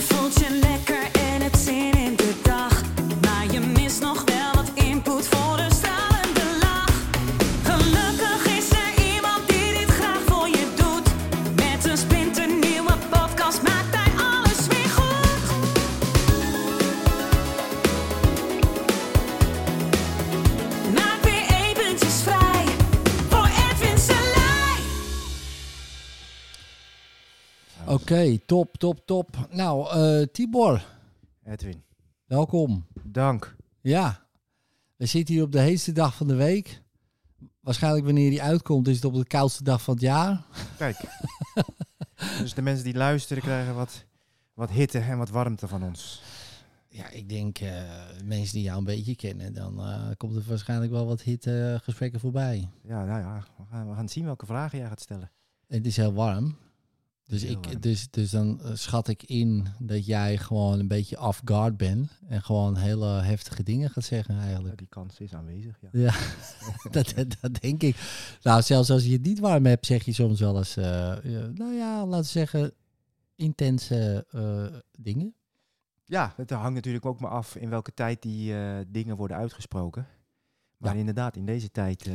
Je Oké, top, top, top. Nou, eh, Tibor, Edwin, welkom. dank. Ja, we zitten hier op de heetste dag van de week. Waarschijnlijk wanneer die uitkomt is het op de koudste dag van het jaar. Kijk. dus de mensen die luisteren krijgen wat, wat hitte en wat warmte van ons. Ja, ik denk eh, mensen die jou een beetje kennen, dan eh, komt er waarschijnlijk wel wat hit eh, gesprekken voorbij. Ja, nou ja, we gaan, we gaan zien welke vragen jij gaat stellen. Het is heel warm. Dus, Heel ik, warm. dus, dus dan eh, schat ik in dat jij gewoon een beetje off guard bent. En gewoon hele heftige dingen gaat zeggen Ja, eigenlijk. die kans is aanwezig, ja. Ja, dat, dat, denk ik. Nou, zelfs als je het niet warm hebt, zeg je soms wel eens, eh, ja, nou ja, laten we zeggen, intense eh, dingen. Ja, het hangt natuurlijk ook maar af in welke tijd die eh, dingen worden uitgesproken. Maar Ja. inderdaad, in deze tijd eh,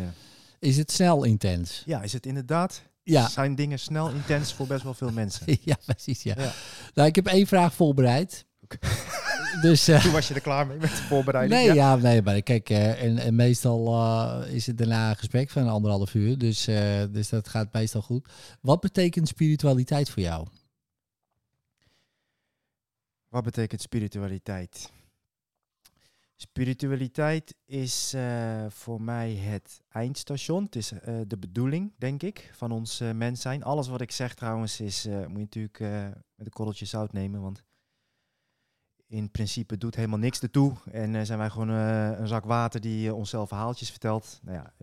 Is het snel intens? ja, is het inderdaad, Ja, zijn dingen snel intens voor best wel veel mensen. ja precies. Ja. Ja. Nou, ik heb één vraag voorbereid. Dus eh, Toen was je er klaar mee met de voorbereiding. nee, ja. ja, nee, maar kijk, eh, en, en meestal eh, is het daarna een gesprek van anderhalf uur. Dus, dus dat gaat meestal goed. Wat betekent spiritualiteit voor jou? Wat betekent spiritualiteit? Spiritualiteit is eh, voor mij het eindstation. Het is eh, de bedoeling, denk ik, van ons eh, mens zijn. Alles wat ik zeg trouwens is, moet je natuurlijk met een korreltje zout nemen. Want in principe doet helemaal niks ertoe. En zijn wij gewoon een zak water die onszelf verhaaltjes vertelt. Nou ja,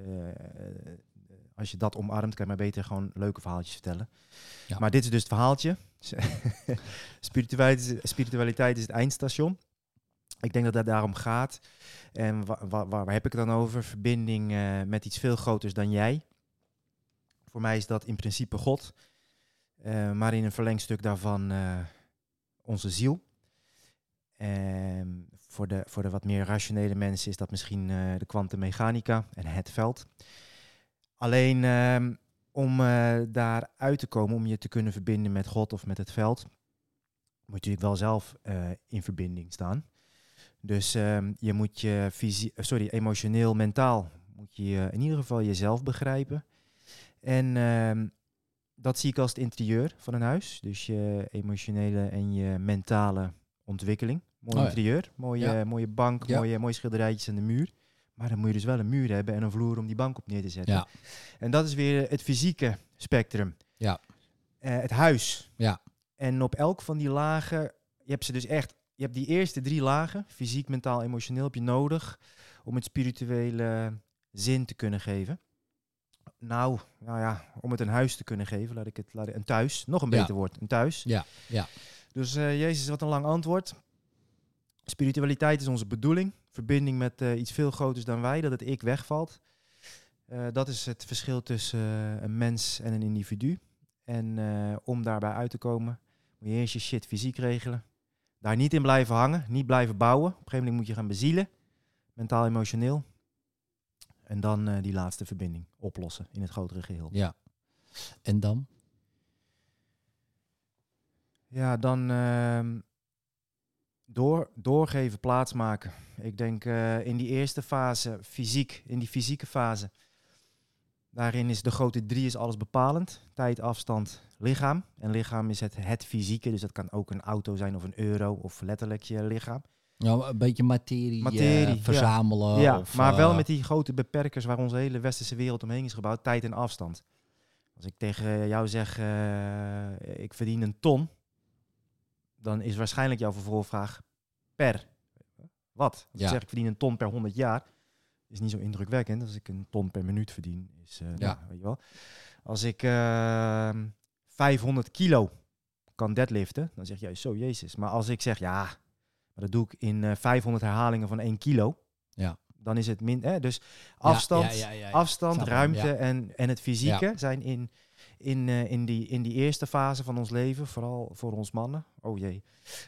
als je dat omarmt, kan je maar beter gewoon leuke verhaaltjes vertellen. Ja. Maar dit is dus het verhaaltje. spiritualiteit, is, spiritualiteit is het eindstation. Ik denk dat het daarom gaat. En wa- wa- waar, heb ik het dan over? Verbinding eh, met iets veel groters dan jij. Voor mij is dat in principe God. Eh, maar in een verlengstuk daarvan eh, onze ziel. Ehm, voor, de, voor de wat meer rationele mensen is dat misschien de kwantummechanica en het veld. Alleen ehm, om daar uit te komen, om je te kunnen verbinden met God of met het veld, moet je natuurlijk wel zelf in verbinding staan. Dus ehm, je moet je fysie- eh, sorry, emotioneel, mentaal, moet je eh, in ieder geval jezelf begrijpen. En ehm, dat zie ik als het interieur van een huis. Dus je emotionele en je mentale ontwikkeling. Mooi Oh ja. interieur, mooie, Ja. mooie bank, Ja. mooie, mooie schilderijtjes aan de muur. Maar dan moet je dus wel een muur hebben en een vloer om die bank op neer te zetten. En dat is weer het fysieke spectrum. Ja. Eh, het huis. Ja. En op elk van die lagen, je hebt ze dus echt, je hebt die eerste drie lagen, fysiek, mentaal, emotioneel, heb je nodig om het spirituele zin te kunnen geven. Nou, nou ja, om het een huis te kunnen geven, laat ik het, laat ik, een thuis, nog een Ja. beter woord, een thuis. Ja, ja. Dus eh, Jezus, wat een lang antwoord. Spiritualiteit is onze bedoeling. Verbinding met eh, iets veel groters dan wij, dat het ik wegvalt. Eh, dat is het verschil tussen een mens en een individu. En om daarbij uit te komen, moet je eerst je shit fysiek regelen. Daar niet in blijven hangen, niet blijven bouwen. Op een gegeven moment moet je gaan bezielen, mentaal, emotioneel. En dan eh, die laatste verbinding oplossen in het grotere geheel. ja. En dan? Ja, dan ehm, door, doorgeven, plaatsmaken. Ik denk eh, in die eerste fase, fysiek, in die fysieke fase, daarin is de grote drie is alles bepalend. Tijd, afstand, lichaam. En lichaam is het, het fysieke, dus dat kan ook een auto zijn of een euro of letterlijk je lichaam. Nou, een beetje materie, Materie, eh, ja. verzamelen. ja, of, maar wel eh, met die grote beperkers waar onze hele westerse wereld omheen is gebouwd, tijd en afstand. Als ik tegen jou zeg, eh, ik verdien een ton, dan is waarschijnlijk jouw vervolgvraag per wat? Als Ja. ik zeg, ik verdien een ton per 100 jaar, is niet zo indrukwekkend. Als ik een ton per minuut verdien, is, Ja. nou, weet je wel. Als ik eh, 500 kilo kan deadliften, dan zeg jij, zo jezus. Maar als ik zeg, ja, maar dat doe ik in eh, 500 herhalingen van 1 kilo, Ja. dan is het min. Hè? Dus afstand, ja, ja, afstand ruimte en, en het fysieke zijn in, in, eh, in, die, in die eerste fase van ons leven, vooral voor ons mannen, oh jee,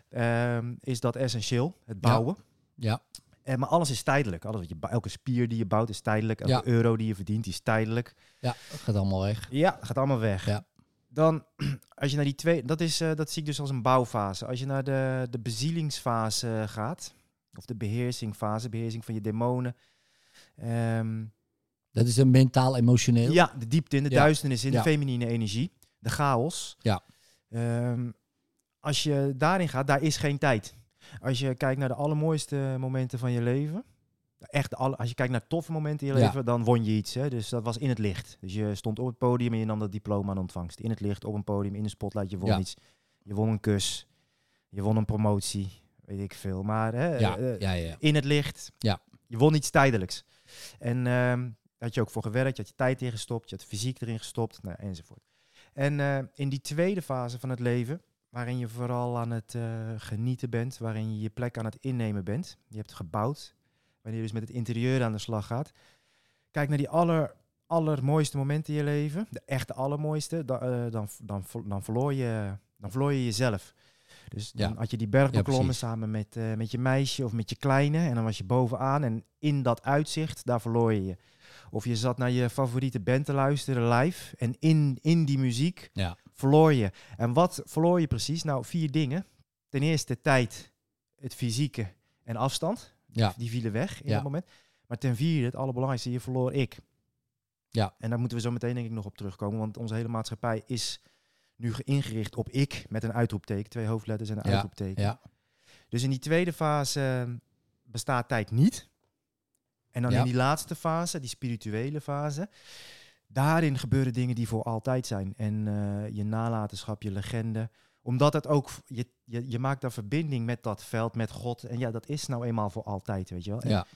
ehm, is dat essentieel, het bouwen. Ja, Eh, maar alles is tijdelijk. Alles wat je, elke spier die je bouwt is tijdelijk. Elke euro die je verdient is tijdelijk. ja, gaat allemaal weg. Ja, gaat allemaal weg. Ja. Dan, als je naar die twee, dat, is, eh, dat zie ik dus als een bouwfase. Als je naar de, de bezielingsfase gaat, of de beheersingfase, beheersing van je demonen. ehm, Dat is een mentaal-emotioneel. ja, de diepte in, de Ja. duisternis in, Ja. de feminine energie, de chaos. Ja. Ehm, als je daarin gaat, daar is geen tijd. Als je kijkt naar de allermooiste momenten van je leven, echt alle, als je kijkt naar toffe momenten in je Ja. leven, dan won je iets. Hè? Dus dat was in het licht. Dus je stond op het podium en je nam dat diploma aan ontvangst. In het licht, op een podium, in de spotlight, je won Ja. iets. Je won een kus, je won een promotie, weet ik veel. Maar hè, ja, eh, in het licht. Ja. Je won iets tijdelijks. En ehm, had je ook voor gewerkt, je had je tijd in gestopt, je had fysiek erin gestopt, nou, enzovoort. En eh, in die tweede fase van het leven, waarin je vooral aan het eh, genieten bent, waarin je je plek aan het innemen bent, je hebt gebouwd, wanneer je dus met het interieur aan de slag gaat, kijk naar die aller, allermooiste momenten in je leven, de echte allermooiste, eh, dan, dan, dan, verloor je, dan verloor je jezelf. Dus dan Ja. had je die berg beklommen samen met, eh, met je meisje of met je kleine. En dan was je bovenaan en in dat uitzicht, daar verloor je je. Of je zat naar je favoriete band te luisteren live. En in, in die muziek Ja. verloor je. En wat verloor je precies? Nou, vier dingen. Ten eerste tijd, het fysieke en afstand. Ja. Die vielen weg in Ja. dat moment. Maar ten vierde, het allerbelangrijkste, je verloor ik. Ja. En daar moeten we zo meteen denk ik nog op terugkomen. Want onze hele maatschappij is nu ge- ingericht op ik met een uitroepteken. Twee hoofdletters en een Ja, uitroepteken. ja. Dus in die tweede fase eh, bestaat tijd niet. En dan Ja. in die laatste fase, die spirituele fase, daarin gebeuren dingen die voor altijd zijn. En eh, je nalatenschap, je legende. Omdat het ook, je, je, je maakt daar verbinding met dat veld, met God. En ja, dat is nou eenmaal voor altijd, weet je wel. En, ja.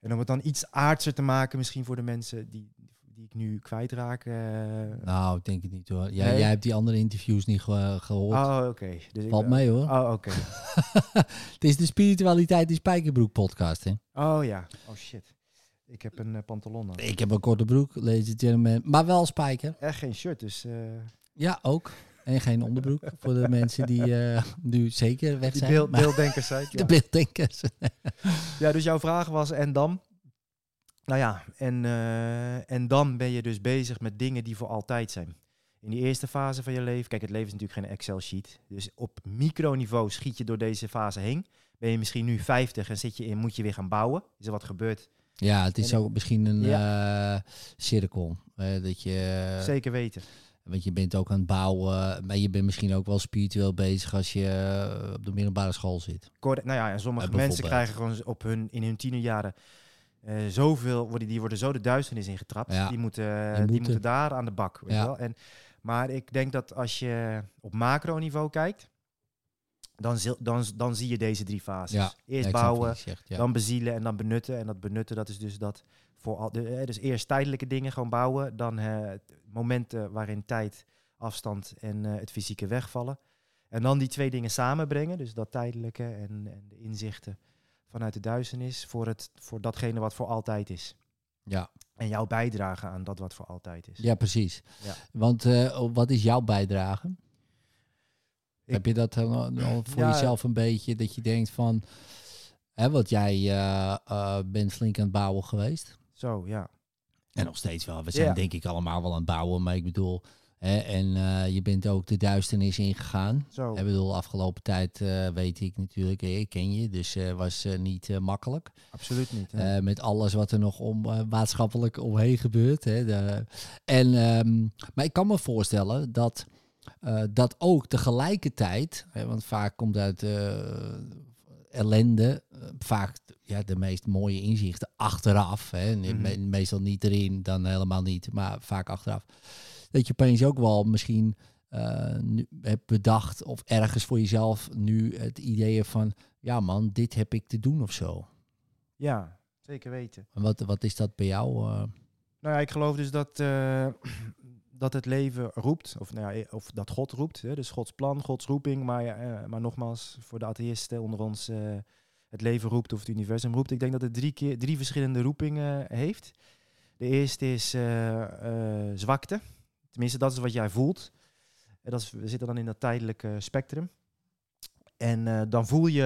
en om het dan iets aardser te maken, misschien voor de mensen die, die ik nu kwijtraak. eh Nou, ik denk het niet hoor. Jij, Nee? jij hebt die andere interviews niet ge- gehoord. oh, oké. Dus ik- Valt mee hoor. Oh, oké. het is de spiritualiteit in Spijkerbroek podcast. Hè? Oh ja. Oh shit. Ik heb een eh, pantalon aan. Ik heb een korte broek, ladies and gentlemen. Maar wel spijker. Echt geen shirt, dus... eh, Ja, ook. En geen onderbroek voor de mensen die eh, nu zeker weg die zijn. beeld, Maar- beelddenkers, zei ik. de Ja. beelddenkers. ja, dus jouw vraag was, en dan? Nou ja, en, eh, en dan ben je dus bezig met dingen die voor altijd zijn. In die eerste fase van je leven, kijk, het leven is natuurlijk geen Excel-sheet. Dus op microniveau schiet je door deze fase heen. Ben je misschien nu 50 en zit je in, moet je weer gaan bouwen. Is er wat gebeurd? Ja, het is En- ook misschien een eh, cirkel. dat je, Zeker weten. Want je bent ook aan het bouwen, maar je bent misschien ook wel spiritueel bezig als je eh, op de middelbare school zit. Correct. Nou ja, en sommige Eh, mensen krijgen gewoon op hun, in hun tienerjaren eh zoveel, worden, die worden zo de duisternis ingetrapt. Ja. Die, moeten, die, moeten. moeten. daar aan de bak. Weet Ja. je wel? En, maar ik denk dat als je op macroniveau kijkt, dan, dan, dan zie je deze drie fases. Ja. Eerst bouwen, zegt, ja. dan bezielen en dan benutten. En dat benutten, dat is dus dat voor al, de, eh, dus eerst tijdelijke dingen gewoon bouwen, dan eh, momenten waarin tijd, afstand en eh, het fysieke wegvallen. En dan die twee dingen samenbrengen, dus dat tijdelijke en, en de inzichten vanuit de duisternis voor, het, voor datgene wat voor altijd is. ja. En jouw bijdrage aan dat wat voor altijd is. ja, precies. Ja. Want eh, wat is jouw bijdrage? Ik- Heb je dat dan al- al voor Ja. jezelf een beetje, dat je denkt van, hè, want jij eh, bent flink aan het bouwen geweest. Zo, ja. En nog steeds wel. We zijn Ja. denk ik allemaal wel aan het bouwen, maar ik bedoel, hè, en eh, je bent ook de duisternis ingegaan. Zo. Ik bedoel, afgelopen tijd eh, weet ik natuurlijk, ik ken je, dus eh was niet makkelijk. Absoluut niet. met alles wat er nog om, maatschappelijk omheen gebeurt. Hè, de, en, ehm, maar ik kan me voorstellen dat dat ook tegelijkertijd, hè, want vaak komt uit ellende, vaak ja, de meest mooie inzichten achteraf. Hè, Mhm. me- meestal niet erin, dan helemaal niet, maar vaak achteraf. Dat je opeens ook wel misschien nu hebt bedacht of ergens voor jezelf nu het idee hebt van, ja man, dit heb ik te doen of zo. Ja, zeker weten. En wat, wat is dat bij jou? eh? Nou ja, ik geloof dus dat, eh, dat het leven roept, of, nou ja, of dat God roept. Hè, dus Gods plan, Gods roeping. Maar, maar nogmaals, voor de atheïsten onder ons, het leven roept of het universum roept. Ik denk dat het drie, keer, drie verschillende roepingen heeft. De eerste is eh, eh, zwakte. Tenminste, dat is wat jij voelt. En dat is, we zitten dan in dat tijdelijke spectrum. En eh, dan voel je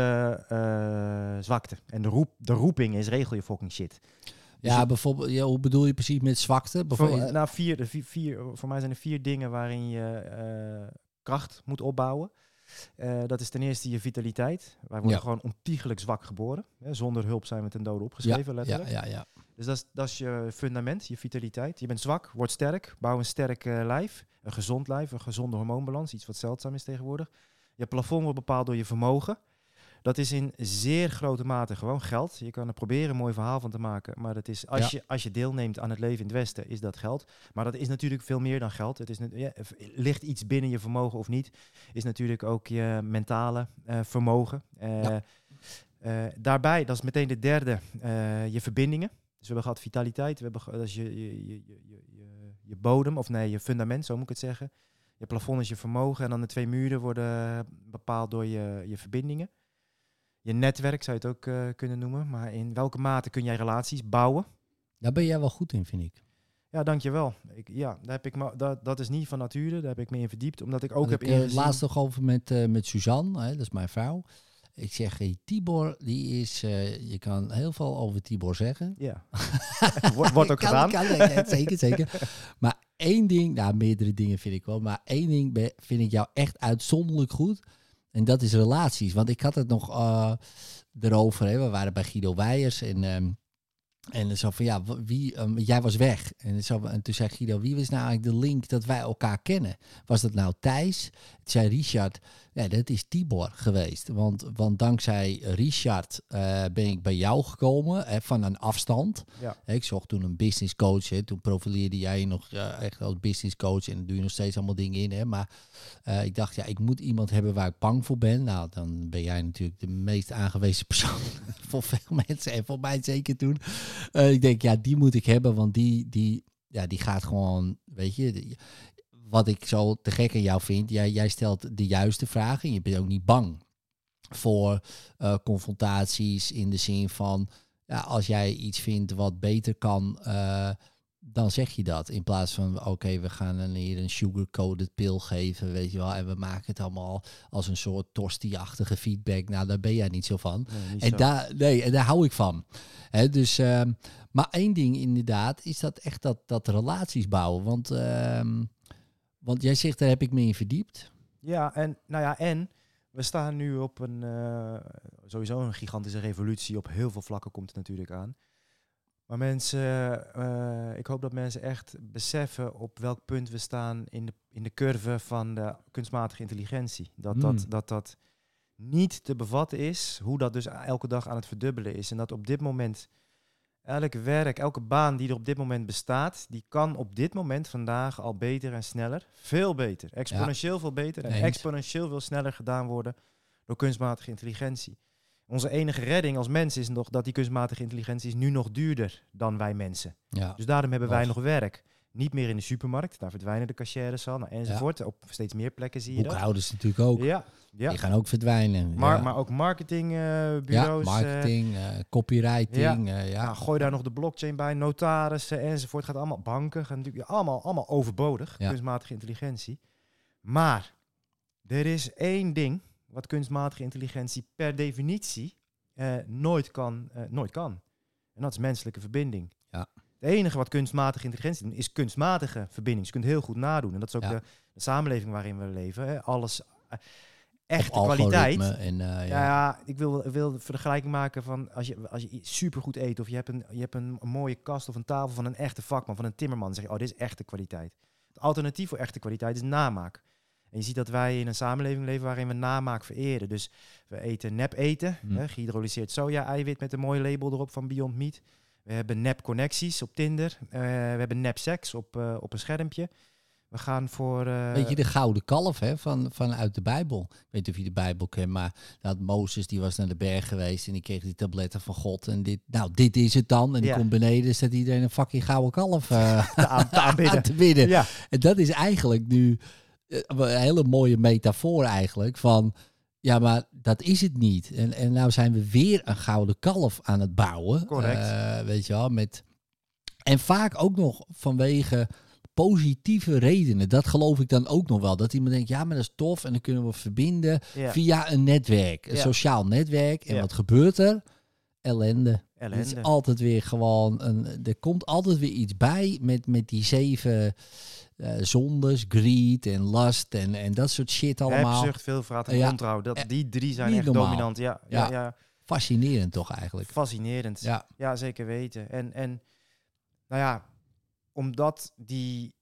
zwakte. En de, roep, de roeping is regel je fucking shit. Ja, je- bijvoorbeeld, ja, hoe bedoel je precies met zwakte? Bijvoorbeeld, nou, vier, vier, vier, voor mij zijn er vier dingen waarin je kracht moet opbouwen. Eh, dat is ten eerste je vitaliteit. Wij worden Ja. gewoon ontiegelijk zwak geboren. Hè, zonder hulp zijn we ten dode ja, opgeschreven, ja, letterlijk. ja, ja. Dus dat is, dat is je fundament, je vitaliteit. Je bent zwak, word sterk, bouw een sterk eh, lijf. Een gezond lijf, een gezonde hormoonbalans. Iets wat zeldzaam is tegenwoordig. Je plafond wordt bepaald door je vermogen. Dat is in zeer grote mate gewoon geld. Je kan er proberen een mooi verhaal van te maken. Maar dat is, als, Ja. je, als je deelneemt aan het leven in het Westen, is dat geld. Maar dat is natuurlijk veel meer dan geld. Het is, ja, ligt iets binnen je vermogen of niet, is natuurlijk ook je mentale eh, vermogen. Eh, Ja. eh, daarbij, dat is meteen de derde, je verbindingen. Dus we hebben gehad vitaliteit, we hebben dat is je, je, je, je- je bodem, of nee, je fundament, zo moet ik het zeggen. Je plafond is je vermogen en dan de twee muren worden bepaald door je, je verbindingen. Je netwerk zou je het ook eh, kunnen noemen, maar in welke mate kun jij relaties bouwen? Daar ben jij wel goed in, vind ik. Ja, dankjewel. Ik, ja, daar heb ik me, dat, dat is niet van nature, daar heb ik me in verdiept, omdat ik ook heb ik eh, ingezien... laatst nog over met, eh, met Suzanne, hè, dat is mijn vrouw. Ik zeg, hey, Tibor, die is, je kan heel veel over Tibor zeggen. Ja, wordt, wordt ook Kan- gedaan. kan, zeker, zeker. Maar één ding, nou meerdere dingen vind ik wel, maar één ding vind ik jou echt uitzonderlijk goed. En dat is relaties. Want ik had het nog eh, erover, hè. we waren bij Guido Weijers en... ehm, en zo van ja, wie, ehm, jij was weg. En, zo, en toen zei Guido, wie was nou eigenlijk de link dat wij elkaar kennen? Was dat nou Thijs? Toen zei Richard, ja, dat is Tibor geweest. Want, want dankzij Richard eh, ben ik bij jou gekomen hè, van een afstand. Ja. Ik zocht toen een business coach. Hè. Toen profileerde jij je nog echt als business coach. En dan doe je nog steeds allemaal dingen in. Hè. Maar eh, ik dacht, ja, ik moet iemand hebben waar ik bang voor ben. Nou, dan ben jij natuurlijk de meest aangewezen persoon voor veel mensen. En voor mij zeker toen. Eh, ik denk, ja, die moet ik hebben. Want die, die, ja, die gaat gewoon, weet je... wat ik zo te gek aan jou vind, jij, jij stelt de juiste vragen. En je bent ook niet bang voor eh, confrontaties in de zin van ja, als jij iets vindt wat beter kan, eh, dan zeg je dat. In plaats van oké, we gaan een, hier een sugar-coated pil geven, weet je wel. En we maken het allemaal als een soort tosti-achtige feedback. Nou, daar ben jij niet zo van. Nee, niet En zo. daar, nee, en daar hou ik van. Hè, dus, ehm, maar één ding inderdaad, is dat echt dat, dat relaties bouwen. Want, ehm, want jij zegt, daar heb ik me in verdiept. Ja, en nou ja, en we staan nu op een eh, sowieso een gigantische revolutie. Op heel veel vlakken komt het natuurlijk aan. Maar mensen, eh, ik hoop dat mensen echt beseffen op welk punt we staan in de, in de curve van de kunstmatige intelligentie. Dat, dat, Hmm. dat dat niet te bevatten is, hoe dat dus elke dag aan het verdubbelen is. En dat op dit moment elk werk, elke baan die er op dit moment bestaat, die kan op dit moment vandaag al beter en sneller, veel beter, exponentieel veel beter en Eens. exponentieel veel sneller gedaan worden door kunstmatige intelligentie. Onze enige redding als mens is nog dat die kunstmatige intelligentie is nu nog duurder dan wij mensen. Ja. Dus daarom hebben wij nog werk. Niet meer in de supermarkt, daar verdwijnen de cashiers al, nou, enzovoort. Op steeds meer plekken zie je dat. Boekhouders natuurlijk ook. Ja, ja. Die gaan ook verdwijnen. Maar, ja. maar ook ja, marketingbureaus. marketing, eh, copywriting. eh, ja. Ja, gooi daar nog de blockchain bij, notarissen enzovoort. Gaat allemaal banken, gaan natuurlijk allemaal, allemaal overbodig, Ja. kunstmatige intelligentie. Maar er is één ding wat kunstmatige intelligentie per definitie eh, nooit, kan, eh, nooit kan. En dat is menselijke verbinding. Ja. Het enige wat kunstmatige intelligentie doet, is kunstmatige verbinding. Dus je kunt heel goed nadoen. En dat is ook Ja. de, de samenleving waarin we leven. Hè. Alles, eh, echte kwaliteit. En, eh, Ja, ja. ik wil, wil de vergelijking maken van als je, als je supergoed eet of je hebt, een, je hebt een, een mooie kast of een tafel van een echte vakman, van een timmerman, dan zeg je, oh, dit is echte kwaliteit. Het alternatief voor echte kwaliteit is namaak. En je ziet dat wij in een samenleving leven waarin we namaak vereren. Dus we eten nep eten, Hm. hè, soja-eiwit met een mooi label erop van Beyond Meat. We hebben nep connecties op Tinder. Eh, we hebben nep seks op, eh, op een schermpje. We gaan voor... eh, Weet je, de gouden kalf hè, van, vanuit de Bijbel. Ik weet niet of je de Bijbel kent, maar dat Mozes die was naar de berg geweest en die kreeg die tabletten van God. En dit, nou, dit is het dan. En die Ja. komt beneden, staat iedereen een fucking gouden kalf te aan- te aanbidden. aan te bidden. Ja, En dat is eigenlijk nu een hele mooie metafoor eigenlijk van... Ja, maar dat is het niet. En, en nou zijn we weer een gouden kalf aan het bouwen. Correct. Eh, weet je wel, met... En vaak ook nog vanwege positieve redenen. Dat geloof ik dan ook nog wel. Dat iemand denkt, ja, maar dat is tof en dan kunnen we verbinden Ja. via een netwerk, een Ja. sociaal netwerk. En Ja. wat gebeurt er? Ellende. Het is Ellende. altijd weer gewoon een. Er komt altijd weer iets bij met, met die zeven eh, zondes, greed en lust en, en dat soort shit allemaal. Hebzucht, veelvraat en Ja. ontrouw. Dat, Eh, die drie zijn echt normaal. dominant. Ja, ja, Ja. ja. Fascinerend toch eigenlijk? fascinerend. Ja, Ja, zeker weten. En, en nou ja, omdat die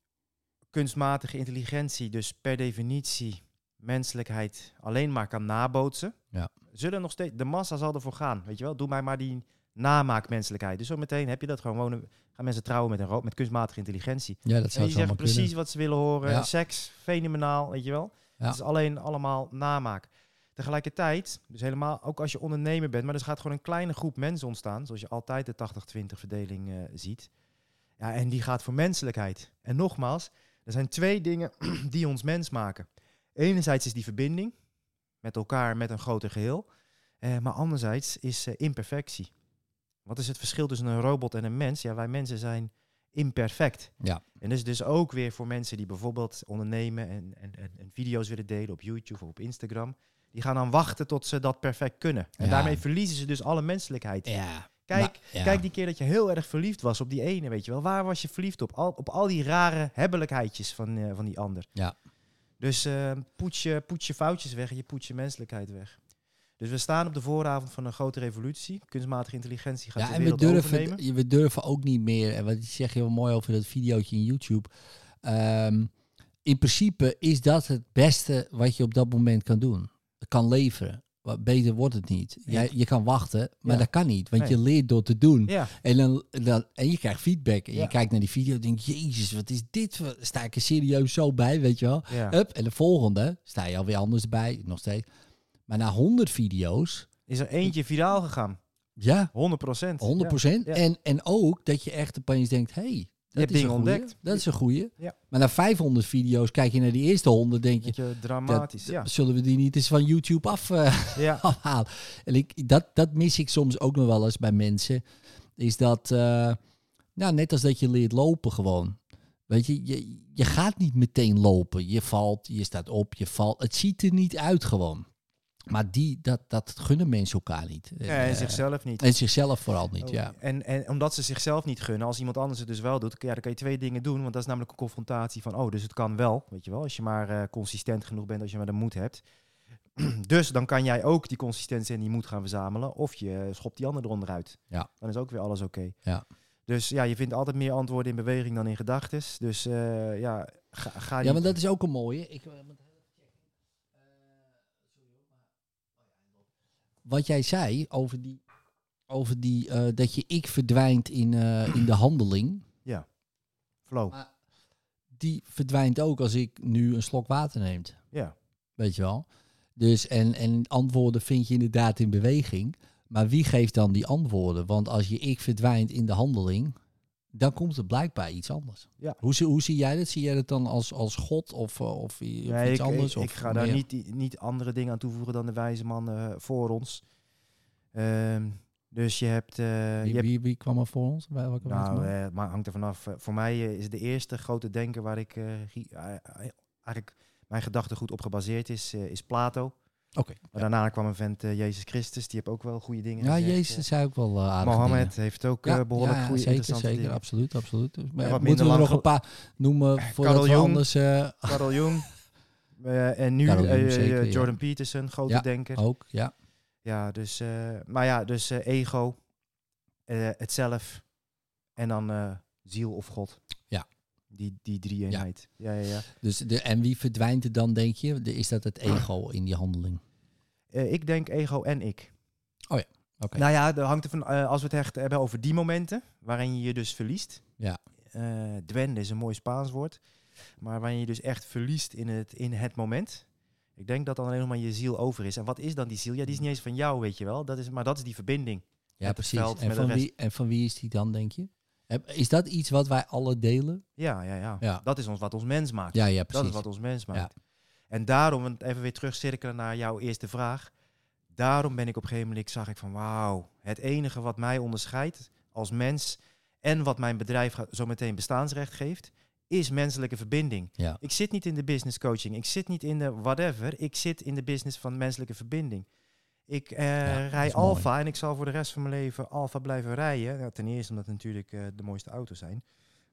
kunstmatige intelligentie dus per definitie menselijkheid alleen maar kan nabootsen, Ja. zullen nog steeds, de massa zal ervoor gaan. Weet je wel, doe mij maar die namaakmenselijkheid. Dus zometeen heb je dat gewoon, wonen, gaan mensen trouwen met, een met kunstmatige intelligentie. ja dat En die kunnen. precies wat ze willen horen. Ja. Seks, fenomenaal, weet je wel. Ja. Het is alleen allemaal namaak. Tegelijkertijd, dus helemaal, ook als je ondernemer bent, maar er gaat gewoon een kleine groep mensen ontstaan, zoals je altijd de 80-20 verdeling eh, ziet. Ja, en die gaat voor menselijkheid. En nogmaals, er zijn twee dingen die ons mens maken. Enerzijds is die verbinding met elkaar, met een groter geheel. Eh, maar anderzijds is eh, imperfectie. Wat is het verschil tussen een robot en een mens? Ja, wij mensen zijn imperfect. Ja. En dus, dus ook weer voor mensen die bijvoorbeeld ondernemen en, en, en, en video's willen delen op YouTube of op Instagram. Die gaan dan wachten tot ze dat perfect kunnen. En Ja. daarmee verliezen ze dus alle menselijkheid. Ja. Kijk, maar- ja. kijk die keer dat je heel erg verliefd was op die ene, weet je wel. Waar was je verliefd op? Al, op al die rare hebbelijkheidjes van, eh, van die ander. Ja. Dus eh poets, je, poets je foutjes weg en je poets je menselijkheid weg. Dus we staan op de vooravond van een grote revolutie. Kunstmatige intelligentie gaat Ja, de en we wereld durven, overnemen. we durven ook niet meer, en wat zeg je wel mooi over dat videootje in YouTube. Ehm, in principe is dat het beste wat je op dat moment kan doen. Kan leveren. Wat beter wordt het niet. Jij, je kan wachten, maar Ja. dat kan niet. Want Nee. je leert door te doen. Ja, En, dan, dan, en je krijgt feedback. En Ja. je kijkt naar die video en denkt, jezus, wat is dit? Sta ik er serieus zo bij, weet je wel? ja. Hup, en de volgende sta je alweer anders bij, nog steeds. Maar na 100 video's, Is er eentje viraal gegaan? ja, 100 procent. 100%. Ja. En, en ook dat je echt opeens denkt, hey, dat is een goeie. ontdekt. Dat is een goeie. Ja. Maar na 500 video's kijk je naar die eerste 100, denk je, dramatisch, dat- ja. zullen we die niet eens van YouTube af, ja. afhalen? En ik, dat, dat mis ik soms ook nog wel eens bij mensen. Is dat, eh, nou, net als dat je leert lopen gewoon. Weet je, je, je gaat niet meteen lopen. Je valt, je staat op, je valt. Het ziet er niet uit gewoon. Maar die, dat, dat gunnen mensen elkaar niet. Ja, en Eh, zichzelf niet. En zichzelf vooral niet, Oh, ja. En, en omdat ze zichzelf niet gunnen, als iemand anders het dus wel doet, ja, dan kan je twee dingen doen. Want dat is namelijk een confrontatie van, oh, dus het kan wel, weet je wel. Als je maar eh, consistent genoeg bent, als je maar de moed hebt. dus dan kan jij ook die consistentie en die moed gaan verzamelen. Of je schopt die ander eronder uit. Ja. Dan is ook weer alles oké. Ja. Dus ja, je vindt altijd meer antwoorden in beweging dan in gedachten. Dus eh, ja, ga, ga Ja, maar dat is ook een mooie. Ik, eh, moet even checken. Eh, sorry hoor, maar- Wat jij zei over die, over die eh, dat je ik verdwijnt in, eh, in de handeling. flow. Maar die verdwijnt ook als ik nu een slok water neem. Ja. Weet je wel? Dus en, en antwoorden vind je inderdaad in beweging. Maar wie geeft dan die antwoorden? Want als je ik verdwijnt in de handeling, dan komt het blijkbaar iets anders. Ja. Hoe, zie- hoe zie jij dat? Zie jij dat dan als, als God of, eh, of, of Nee, iets ik, anders? Ik, of ik ga daar niet, niet andere dingen aan toevoegen dan de wijze man eh, voor ons. Ehm, dus je hebt... eh, Wie, je hebt wie, wie kwam er voor ons? Bij welke nou, maar hangt er vanaf. Voor mij is de eerste grote denker waar ik eigenlijk mijn gedachtegoed op gebaseerd is, is Plato. Oké. Maar daarna kwam een vent eh, Jezus Christus, die heeft ook wel goede dingen Ja, gezegd. Jezus zei ook wel uh, Eh, Mohammed heeft ook eh, behoorlijk goede zeker, interessante zeker, dingen. absoluut, absoluut. Dus, maar wat moeten we er nog een paar noemen voordat Carl we Jung. anders eh. Eh, en nu eh, zeker, eh. Jordan Peterson, grote Ja. denker. ook, ja. Ja, dus, eh, maar ja, dus eh, ego, eh, het zelf en dan eh, ziel of God. Ja. Die, die drie eenheid. Ja, ja, ja. Dus de, en wie verdwijnt er dan, denk je? De- Is dat het ego in die handeling? Eh, ik denk ego en ik. Oké. Nou ja, er hangt er van, eh, als we het echt hebben over die momenten waarin je je dus verliest. Ja. Eh dwende is een mooi Spaans woord. Maar waarin je dus echt verliest in het, in het moment. Ik denk dat dan alleen nog maar je ziel over is. En wat is dan die ziel? Ja, die is niet eens van jou, weet je wel. Dat is, maar dat is die verbinding. ja, precies. veld, En van, wie, en van wie is die dan, denk je? Is dat iets wat wij alle delen? Ja, ja, ja. Ja. Dat is ons, wat ons mens maakt. Ja, ja, Dat precies. is wat ons mens maakt. En daarom, even weer terugcirkelen naar jouw eerste vraag. Daarom ben ik op een gegeven moment, zag ik van wauw, het enige wat mij onderscheidt als mens en wat mijn bedrijf zo meteen bestaansrecht geeft, is menselijke verbinding. Ja. Ik zit niet in de business coaching. Ik zit niet in de whatever. Ik zit in de business van menselijke verbinding. Ik dat rij mooi. Alfa en ik zal voor de rest van mijn leven Alfa blijven rijden. Nou, ten eerste omdat het natuurlijk eh, de mooiste auto's zijn.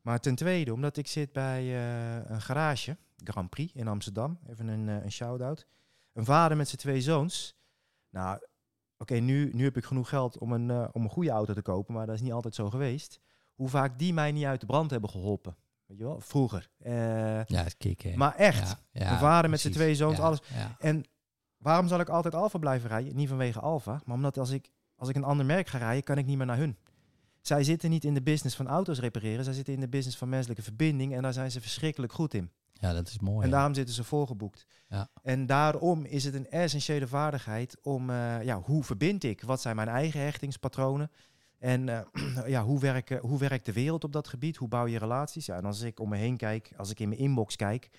Maar ten tweede omdat ik zit bij eh, een garage, Grand Prix in Amsterdam. Even een, een shout-out. Een vader met zijn twee zoons. Nou, oké, nu, nu heb ik genoeg geld om een, om een goede auto te kopen, maar dat is niet altijd zo geweest. Hoe vaak die mij niet uit de brand hebben geholpen. Weet je wel, vroeger. Ja, is kicken. maar echt. Ja, ja, Een vader met zijn twee zoons, alles. En waarom zal ik altijd Alfa blijven rijden? Niet vanwege Alfa, maar omdat als ik, als ik een ander merk ga rijden, kan ik niet meer naar hun. Zij zitten niet in de business van auto's repareren, zij zitten in de business van menselijke verbinding en daar zijn ze verschrikkelijk goed in. ja, dat is mooi. En ja. daarom zitten ze volgeboekt. Ja. En daarom is het een essentiële vaardigheid om, eh, ja, hoe verbind ik? Wat zijn mijn eigen hechtingspatronen? En eh, ja, hoe, werken, hoe werkt de wereld op dat gebied? Hoe bouw je relaties? Ja, en als ik om me heen kijk, als ik in mijn inbox kijk,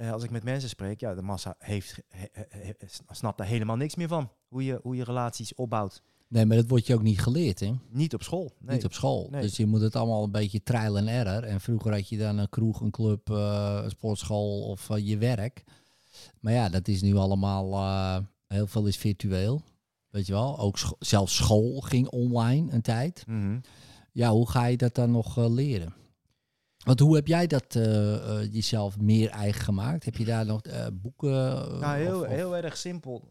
eh, als ik met mensen spreek, ja, de massa heeft, he- snapt daar helemaal niks meer van. Hoe je, hoe je relaties opbouwt. Nee, maar dat wordt je ook niet geleerd, hè? Niet op school. Nee. Niet op school. Nee. Dus je moet het allemaal een beetje trial en error. En vroeger had je dan een kroeg, een club, eh, een sportschool of eh, je werk. Maar ja, dat is nu allemaal, heel veel is virtueel. Weet je wel, ook scho- zelfs school ging online een tijd. Mhm. Ja, hoe ga je dat dan nog leren? Want hoe heb jij dat eh, eh, jezelf meer eigen gemaakt? Heb je daar nog eh, boeken? Nou, heel, of- of- heel erg simpel.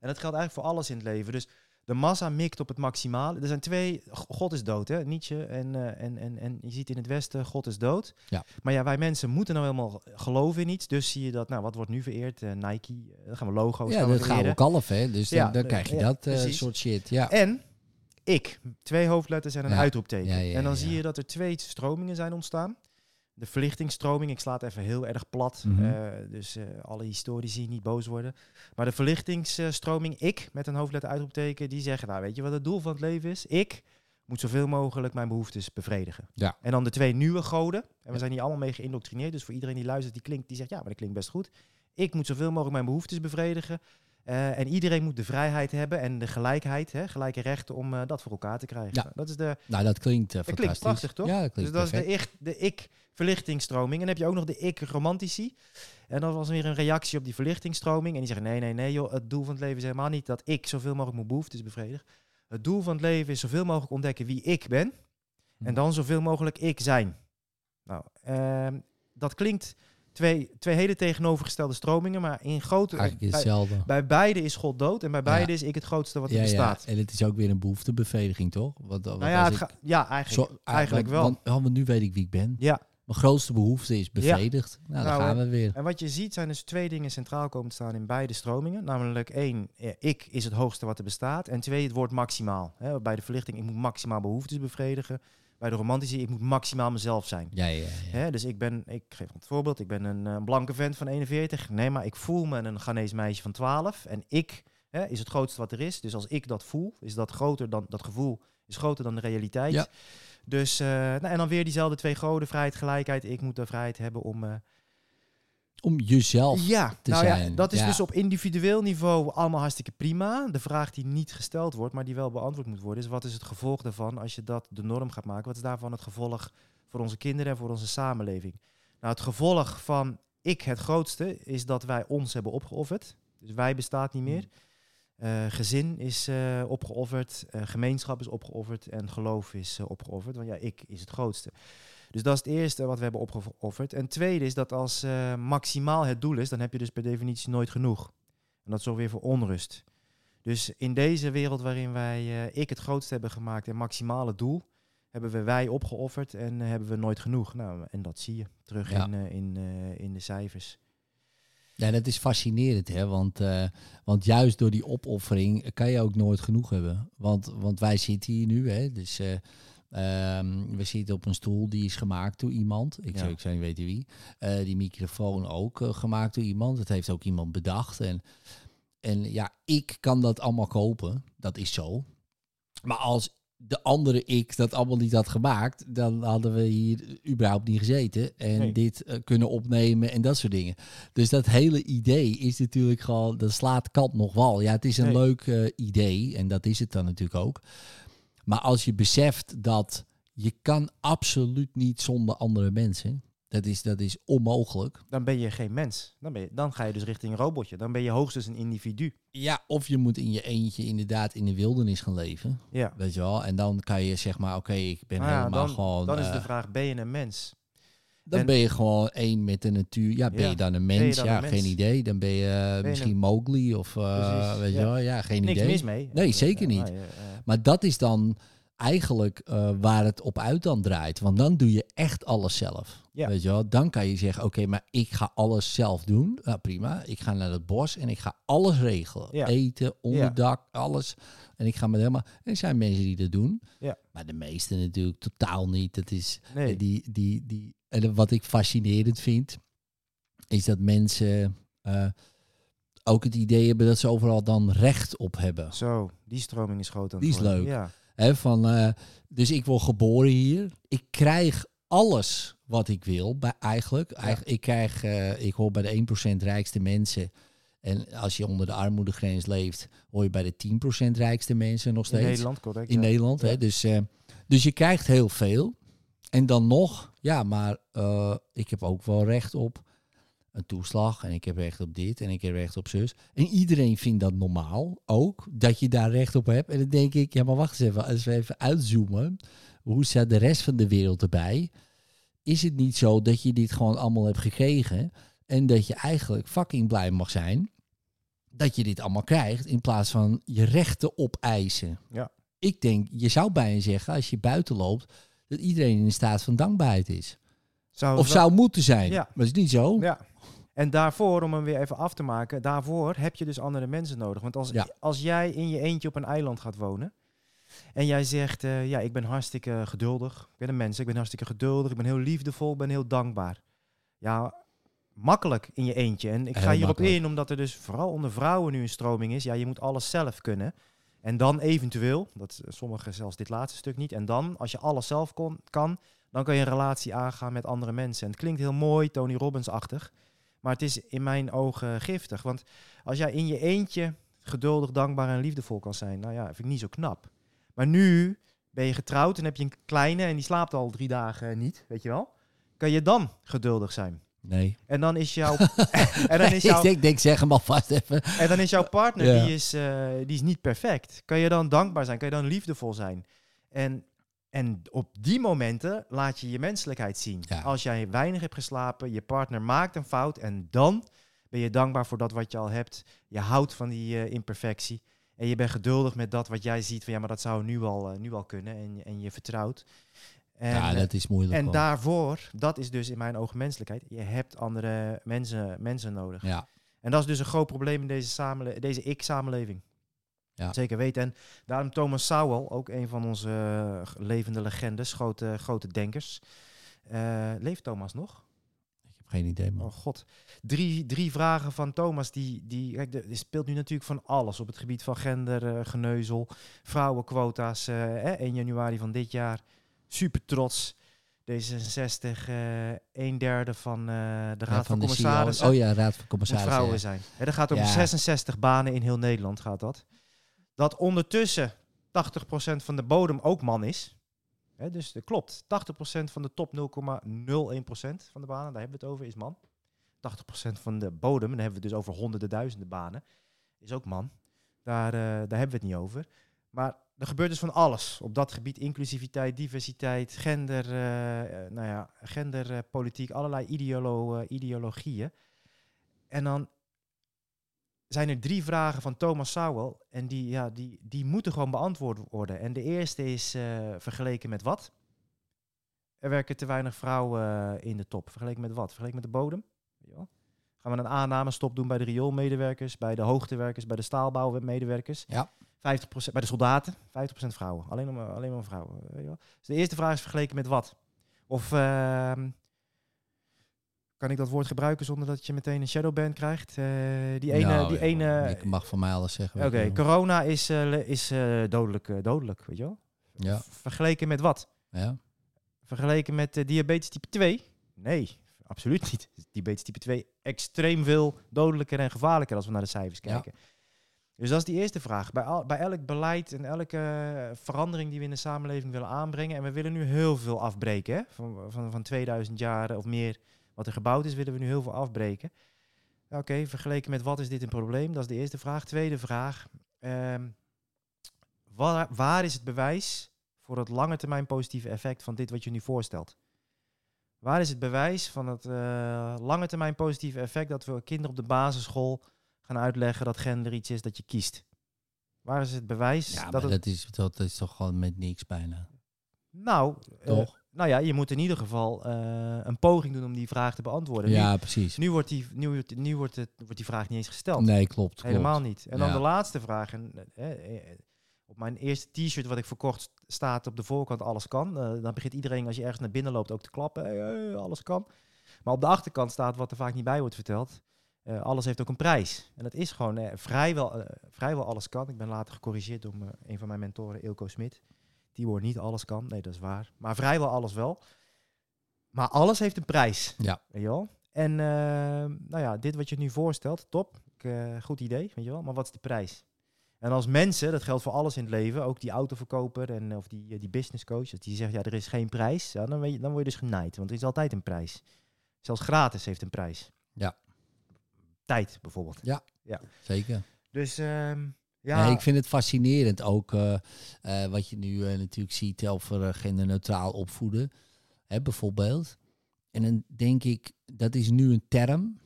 En dat geldt eigenlijk voor alles in het leven. Dus de massa mikt op het maximale. Er zijn twee. God is dood, hè? Nietzsche. En, en, en, en je ziet in het Westen, God is dood. Ja. Maar ja, wij mensen moeten nou helemaal geloven in iets. Dus zie je dat, nou, wat wordt nu vereerd? Nike. dan gaan we logo's ja, gaan we dat gouden vereren. kalf, hè? Dus dan, Ja, dan krijg je ja, dat soort shit. Ja. En ik. Twee hoofdletters en een Ja. uitroepteken. Ja, en dan zie je dat er twee stromingen zijn ontstaan. De verlichtingsstroming, ik sla het even heel erg plat. Mhm. eh, dus eh, alle historici niet boos worden. Maar de verlichtingsstroming, ik met een hoofdletter uitroepteken, die zeggen, nou weet je wat het doel van het leven is? Ik moet zoveel mogelijk mijn behoeftes bevredigen. Ja. En dan de twee nieuwe goden. En we zijn hier allemaal mee geïndoctrineerd. Dus voor iedereen die luistert, die klinkt, die zegt, ja, maar dat klinkt best goed. Ik moet zoveel mogelijk mijn behoeftes bevredigen. Eh, en iedereen moet de vrijheid hebben en de gelijkheid, hè, gelijke rechten om eh, dat voor elkaar te krijgen. Ja. Dat is de, Nou, dat klinkt uh, klinkt fantastisch. prachtig, toch? Ja, dat dus klinkt dat is de, ik, de ik-verlichtingsstroming. En dan heb je ook nog de ik-romantici. En dat was weer een reactie op die verlichtingsstroming. En die zeggen, nee, nee, nee, joh, het doel van het leven is helemaal niet dat ik zoveel mogelijk mijn behoeftes bevredig. Het doel van het leven is zoveel mogelijk ontdekken wie ik ben. Hm. En dan zoveel mogelijk ik zijn. Nou, ehm, dat klinkt twee, twee hele tegenovergestelde stromingen, maar in grote... Eigenlijk bij, hetzelfde. bij beide is God dood en bij beide is ik het grootste wat er ja, bestaat. ja, en het is ook weer een behoeftebevrediging, toch? Nou ja, als het ik- ga- ja eigenlijk, zo- eigenlijk wel. Want, oh, want nu weet ik wie ik ben. ja, Mijn grootste behoefte is bevredigd. Nou, dan Nou, gaan we weer. En wat je ziet zijn dus twee dingen centraal komen te staan in beide stromingen. Namelijk één, ik is het hoogste wat er bestaat. En twee, het woord maximaal. Bij de verlichting, ik moet maximaal behoeftes bevredigen. Bij de romantici, ik moet maximaal mezelf zijn. Ja, ja, ja. Hè, dus ik ben, ik geef het voorbeeld, ik ben een eh, blanke vent van 41. Nee, maar ik voel me een Ghanese meisje van 12. En ik hè, is het grootste wat er is. Dus als ik dat voel, is dat groter dan, dat gevoel is groter dan de realiteit. Ja. Dus, eh, nou, en dan weer diezelfde twee goden, vrijheid, gelijkheid. Ik moet de vrijheid hebben om... eh, Om jezelf. ja, te nou ja, zijn. dat is Ja. dus op individueel niveau allemaal hartstikke prima. De vraag die niet gesteld wordt, maar die wel beantwoord moet worden, is wat is het gevolg daarvan als je dat de norm gaat maken? Wat is daarvan het gevolg voor onze kinderen en voor onze samenleving? Nou, het gevolg van ik het grootste is dat wij ons hebben opgeofferd. Dus wij bestaat niet meer. Eh, gezin is eh, opgeofferd, eh, gemeenschap is opgeofferd en geloof is opgeofferd. Want ja, ik is het grootste. Dus dat is het eerste wat we hebben opgeofferd. En het tweede is dat als eh, maximaal het doel is, dan heb je dus per definitie nooit genoeg. En dat zorgt weer voor onrust. Dus in deze wereld waarin wij eh, ik het grootste hebben gemaakt en maximale doel, hebben we wij opgeofferd en eh, hebben we nooit genoeg. Nou, en dat zie je terug Ja. in, in, in de cijfers. Ja, dat is fascinerend, hè? Want, want juist door die opoffering kan je ook nooit genoeg hebben. Want, want wij zitten hier nu, hè? Dus eh, ehm, we zitten op een stoel die is gemaakt door iemand. Ik, Ja. zou, ik zou niet weten wie. Eh, die microfoon ook eh, gemaakt door iemand. Dat heeft ook iemand bedacht. En, en ja, ik kan dat allemaal kopen. Dat is zo. Maar als de andere ik dat allemaal niet had gemaakt, dan hadden we hier überhaupt niet gezeten en Nee. dit eh, kunnen opnemen en dat soort dingen. Dus dat hele idee is natuurlijk gewoon, dat slaat kant nog wel. Ja, het is een Nee. leuk idee en dat is het dan natuurlijk ook. Maar als je beseft dat je kan absoluut niet zonder andere mensen. Dat is, dat is onmogelijk. Dan ben je geen mens. Dan, ben je, dan ga je dus richting een robotje. Dan ben je hoogstens een individu. Ja, of je moet in je eentje inderdaad in de wildernis gaan leven. Ja. Weet je wel? En dan kan je zeg maar, oké, ik ben ja, helemaal dan, gewoon... dan is de eh, vraag, ben je een mens? Dan en- ben je gewoon één met de natuur. Ja, ben Ja, je dan een mens? dan ja, een mens? geen idee. Dan ben je, eh, je misschien een- Mowgli of eh, weet je ja. wel? Ja, geen Niks idee. mis mee. Nee, zeker niet. maar eh, Maar dat is dan eigenlijk waar het op uit dan draait. Want dan doe je echt alles zelf. Ja. Weet je wel? Dan kan je zeggen, oké, maar ik ga alles zelf doen. Nou, prima. Ik ga naar het bos en ik ga alles regelen. Ja. Eten, onderdak, alles. En ik ga met helemaal... Er zijn mensen die dat doen. Ja. Maar de meeste natuurlijk totaal niet. Dat is... nee. Die, die, die, en wat ik fascinerend vind, is dat mensen eh, ook het idee hebben dat ze overal dan recht op hebben. Zo, die stroming is groot aan Die is worden. leuk. Ja. Hè, van, eh, dus ik word geboren hier. Ik krijg alles wat ik wil, bij, eigenlijk. Eigen- Ik, krijg, eh, ik hoor bij de 1% rijkste mensen. En als je onder de armoedegrens leeft, hoor je bij de 10% rijkste mensen nog In steeds. Nederland, correct. In ja. Nederland. Hè? Ja. Dus, eh, dus je krijgt heel veel. En dan nog, ja, maar eh, ik heb ook wel recht op een toeslag. En ik heb recht op dit en ik heb recht op zus. En iedereen vindt dat normaal ook, dat je daar recht op hebt. En dan denk ik, ja, maar wacht eens even. Als we even uitzoomen, hoe staat de rest van de wereld erbij? Is het niet zo dat je dit gewoon allemaal hebt gekregen en dat je eigenlijk fucking blij mag zijn dat je dit allemaal krijgt in plaats van je rechten opeisen? Ja. Ik denk, je zou bijna zeggen, als je buiten loopt, dat iedereen in een staat van dankbaarheid is. Zou Of zou moeten zijn. Ja. Maar dat is niet zo. Ja. En daarvoor, om hem weer even af te maken, daarvoor heb je dus andere mensen nodig. Want als, Ja. als jij in je eentje op een eiland gaat wonen en jij zegt, eh, ja, ik ben hartstikke geduldig, ik ben een mens, ik ben hartstikke geduldig, ik ben heel liefdevol, ik ben heel dankbaar. Ja, makkelijk in je eentje. En ik ga hierop makkelijk. in, omdat er dus vooral onder vrouwen nu een stroming is, ja, je moet alles zelf kunnen. En dan eventueel, dat eh, sommigen zelfs dit laatste stuk niet, en dan, als je alles zelf kon, kan, dan kan je een relatie aangaan met andere mensen. En het klinkt heel mooi, Tony Robbins-achtig. Maar het is in mijn ogen giftig. Want als jij in je eentje geduldig, dankbaar en liefdevol kan zijn, nou ja, vind ik niet zo knap. Maar nu ben je getrouwd en heb je een kleine en die slaapt al drie dagen niet, weet je wel? Kan je dan geduldig zijn? Nee. En dan is jouw, en dan is jouw, ik denk, denk, zeg hem alvast even. en dan is jouw partner, Ja. die, is, eh, die is niet perfect. Kan je dan dankbaar zijn? Kan je dan liefdevol zijn? En, en op die momenten laat je je menselijkheid zien. Ja. Als jij weinig hebt geslapen, je partner maakt een fout en dan ben je dankbaar voor dat wat je al hebt. Je houdt van die eh, imperfectie. En je bent geduldig met dat wat jij ziet van ja, maar dat zou nu al, eh, nu al kunnen. En, en je vertrouwt. En, ja, eh, dat is moeilijk. en daarvoor, dat is dus in mijn ogen menselijkheid. Je hebt andere mensen, mensen nodig. Ja. En dat is dus een groot probleem in deze, samenle- deze ik-samenleving. Ja. Zeker weten. En daarom Thomas Sowell, ook een van onze eh, levende legendes, grote, grote denkers. Eh, leeft Thomas nog? Ik heb geen idee, man. Oh god. Drie, drie vragen van Thomas. Die, die, kijk, er speelt nu natuurlijk van alles op het gebied van gender, eh, geneuzel, vrouwenquota's. eh, hè, 1 januari van dit jaar. Super trots. D66, eh een derde van eh, de Ja, Raad van, de Commissarissen CEO. Oh ja, Raad van Commissarissen. vrouwen ja. zijn. Hè, dat gaat om Ja. 66 banen in heel Nederland gaat dat. Dat ondertussen 80% van de bodem ook man is. Dus dat klopt. 80% van de top 0,01% van de banen, daar hebben we het over, is man. 80% van de bodem, en dan hebben we het dus over honderden duizenden banen, is ook man. Daar, eh, daar hebben we het niet over. Maar er gebeurt dus van alles op dat gebied. Inclusiviteit, diversiteit, gender, eh, eh, nou ja, genderpolitiek, allerlei ideolo, eh, ideologieën. En dan zijn er drie vragen van Thomas Sowell. En die, ja, die, die moeten gewoon beantwoord worden. En de eerste is eh, vergeleken met wat? Er werken te weinig vrouwen eh, in de top. Vergeleken met wat? Vergeleken met de bodem? Gaan we een aannamestop doen bij de rioolmedewerkers, bij de hoogtewerkers, bij de staalbouwmedewerkers? Ja. 50% bij de soldaten, 50% vrouwen. Alleen maar, alleen maar vrouwen. Weet je wel? Dus de eerste vraag is vergeleken met wat? Of ehm, kan ik dat woord gebruiken zonder dat je meteen een shadowban krijgt? Eh, die ene, Nou, die ja, ene. Ik mag van mij alles zeggen. Oké, corona is, eh, is eh, dodelijk, dodelijk, weet je wel? Ja. Vergeleken met wat? ja. Vergeleken met diabetes type 2? Nee, absoluut niet. Diabetes type 2 extreem veel dodelijker en gevaarlijker als we naar de cijfers Ja. Dus dat is die eerste vraag. Bij, al, bij elk beleid en elke eh, verandering die we in de samenleving willen aanbrengen. En we willen nu heel veel afbreken. Hè? Van, van, van 2000 jaar of meer wat er gebouwd is, willen we nu heel veel afbreken. Oké, vergeleken met wat is dit een probleem? Dat is de eerste vraag. Tweede vraag. ehm, waar, waar is het bewijs voor het lange termijn positieve effect van dit wat je nu voorstelt? Waar is het bewijs van het eh, lange termijn positieve effect dat we kinderen op de basisschool gaan uitleggen dat gender iets is dat je kiest? Waar is het bewijs Ja, dat het... dat, is, dat is toch gewoon met niks bijna. Nou, eh, Toch? nou ja, je moet in ieder geval eh, een poging doen om die vraag te beantwoorden. Nu- ja, precies. Nu, wordt, die, nu, wordt, nu wordt, het, wordt die vraag niet eens gesteld. Nee, klopt. klopt. Helemaal niet. En dan de laatste vraag. En, eh, op mijn eerste t-shirt wat ik verkocht staat op de voorkant alles kan. Dan begint iedereen als je ergens naar binnen loopt ook te klappen. Hey, hey, alles kan. Maar op de achterkant staat wat er vaak niet bij wordt verteld. Eh, alles heeft ook een prijs. En dat is gewoon eh, vrijwel, eh, vrijwel alles kan. Ik ben later gecorrigeerd door een van mijn mentoren, Ilko Smit. Die woord niet alles kan. Nee, dat is waar. Maar vrijwel alles wel. Maar alles heeft een prijs. Ja. Weet je wel? En nou ja, dit wat je nu voorstelt, top. Ik, goed idee, weet je wel. Maar wat is de prijs? En als mensen, dat geldt voor alles in het leven, ook die autoverkoper en of die, die business coach, als die zegt ja, er is geen prijs, ja, dan, weet je, dan word je dus genaaid. Want er is altijd een prijs. Zelfs gratis heeft een prijs. Ja. Tijd bijvoorbeeld. Zeker. Dus ehm, ja, Nee, ik vind het fascinerend ook eh, eh, wat je nu eh, natuurlijk ziet over genderneutraal opvoeden, hè, bijvoorbeeld. En dan denk ik, dat is nu een term,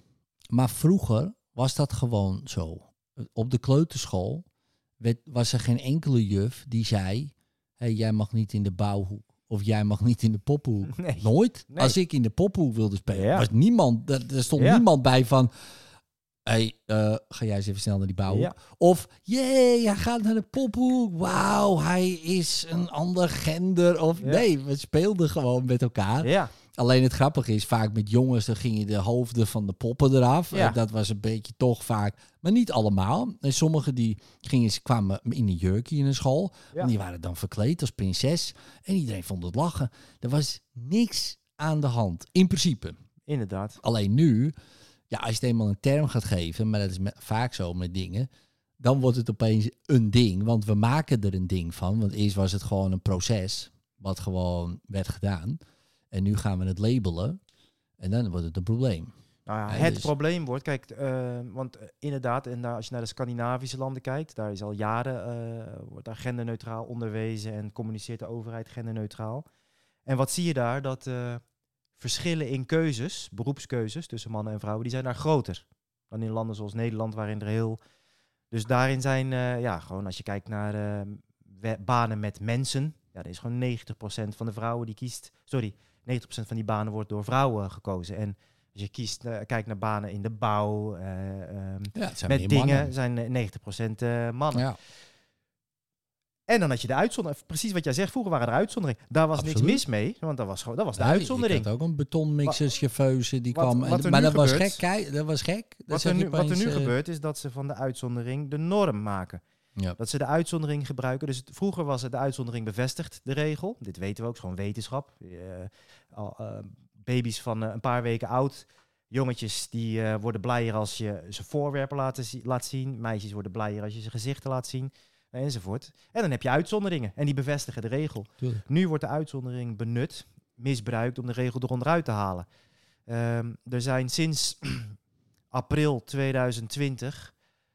maar vroeger was dat gewoon zo. Op de kleuterschool werd, was er geen enkele juf die zei, hey, jij mag niet in de bouwhoek of jij mag niet in de poppenhoek. nee. Nooit. Nee. Als ik in de poppenhoek wilde spelen, Ja. was niemand, er, er stond Ja. niemand bij van, hey, eh, ga jij eens even snel naar die. Ja. Of, jee, hij gaat naar de pophoek. Wauw, hij is een ander gender. Of Ja. nee, we speelden gewoon met elkaar. Ja, Alleen het grappige is, vaak met jongens, dan gingen de hoofden van de poppen eraf. Ja. Eh, dat was een beetje toch vaak, maar niet allemaal. En sommigen die gingen, ze kwamen in een jurkje in een school. En die waren dan verkleed als prinses. En iedereen vond het lachen. Er was niks aan de hand, in principe. inderdaad. Alleen nu, ja, als je het eenmaal een term gaat geven, maar dat is vaak zo met dingen, dan wordt het opeens een ding. Want we maken er een ding van. Want eerst was het gewoon een proces, wat gewoon werd gedaan. En nu gaan we het labelen. En dan wordt het een probleem. Nou ja, het dus- probleem wordt, kijk, eh, want eh, inderdaad, en daar, als je naar de Scandinavische landen kijkt, daar is al jaren, eh, wordt daar genderneutraal onderwezen en communiceert de overheid genderneutraal. En wat zie je daar? Dat verschillen in keuzes, beroepskeuzes tussen mannen en vrouwen, die zijn daar groter dan in landen zoals Nederland, waarin er heel... Dus daarin zijn, eh, ja, gewoon als je kijkt naar eh, banen met mensen, ja, er is gewoon 90% van de vrouwen die kiest, sorry, 90% van die banen wordt door vrouwen gekozen. En als je kiest, eh, kijkt naar banen in de bouw, eh, ehm, Ja, met dingen, mannen. zijn eh, 90% eh, mannen. Ja, En dan had je de uitzondering. Precies wat jij zegt, vroeger waren er uitzonderingen. Daar was niks mis mee, want dat was, gewoon, dat was de Nou, uitzondering. Ik had ook een betonmixerschauffeuse die Wat- kwam. wat en- maar dat was gek. Dat was gek. Dat Wat er, je nu, wat er nu eh, gebeurt, is dat ze van de uitzondering de norm maken. Ja. Dat ze de uitzondering gebruiken. Dus het- vroeger was het de uitzondering bevestigd, de regel. Dit weten we ook, is gewoon wetenschap. Eh, eh, baby's van een paar weken oud. Jongetjes die worden blijer als je ze voorwerpen zi- laat zien. Meisjes worden blijer als je ze gezichten laat zien. Enzovoort. En dan heb je uitzonderingen. En die bevestigen de regel. Tuurlijk. Nu wordt de uitzondering benut, misbruikt om de regel eronderuit te halen. Ehm, er zijn sinds april 2020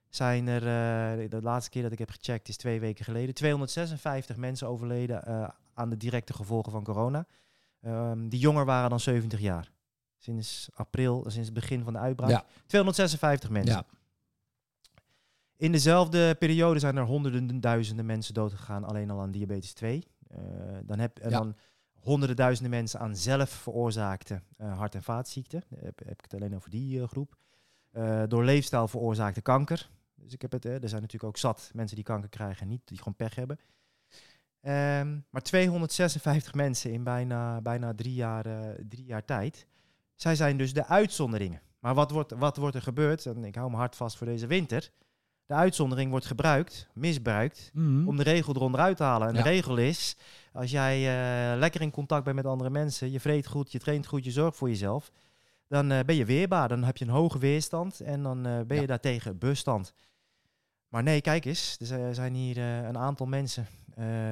zijn er, eh, de laatste keer dat ik heb gecheckt is twee weken geleden, 256 mensen overleden eh, aan de directe gevolgen van corona. Ehm, die jonger waren dan 70 jaar. Sinds april, sinds het begin van de uitbraak. Ja. 256 mensen. Ja. In dezelfde periode zijn er honderden duizenden mensen doodgegaan alleen al aan diabetes 2. Eh, dan heb en Ja. dan honderden duizenden mensen aan zelf veroorzaakte eh, hart- en vaatziekten. Heb, heb ik het alleen over die eh, groep. Eh, door leefstijl veroorzaakte kanker. Dus ik heb het, eh, er zijn natuurlijk ook zat mensen die kanker krijgen en niet, die gewoon pech hebben. Ehm, maar 256 mensen in bijna, bijna drie, jaar, eh, drie jaar tijd. Zij zijn dus de uitzonderingen. Maar wat wordt, wat wordt er gebeurd? En ik hou me hard vast voor deze winter. De uitzondering wordt gebruikt, misbruikt, Mhm. om de regel eronder uit te halen. En Ja. de regel is, als jij eh, lekker in contact bent met andere mensen, je vreet goed, je traint goed, je zorgt voor jezelf, dan eh, ben je weerbaar. Dan heb je een hoge weerstand en dan eh, ben je Ja. daartegen bestand. Maar nee, kijk eens. Er zi- zijn hier een aantal mensen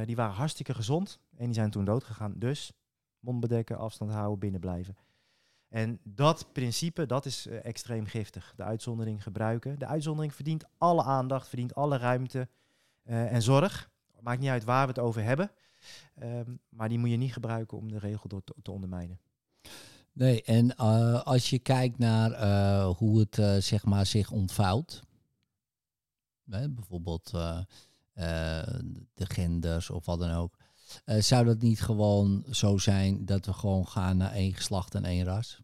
die waren hartstikke gezond. En die zijn toen dood gegaan. Dus mond bedekken, afstand houden, binnen blijven. En dat principe, dat is eh, extreem giftig. De uitzondering gebruiken. De uitzondering verdient alle aandacht, verdient alle ruimte eh, en zorg. Maakt niet uit waar we het over hebben. Ehm, maar die moet je niet gebruiken om de regel door te, ondermijnen. Nee, en eh, als je kijkt naar hoe het zeg maar zich ontvouwt, bijvoorbeeld de genders of wat dan ook, eh, zou dat niet gewoon zo zijn dat we gewoon gaan naar één geslacht en één ras?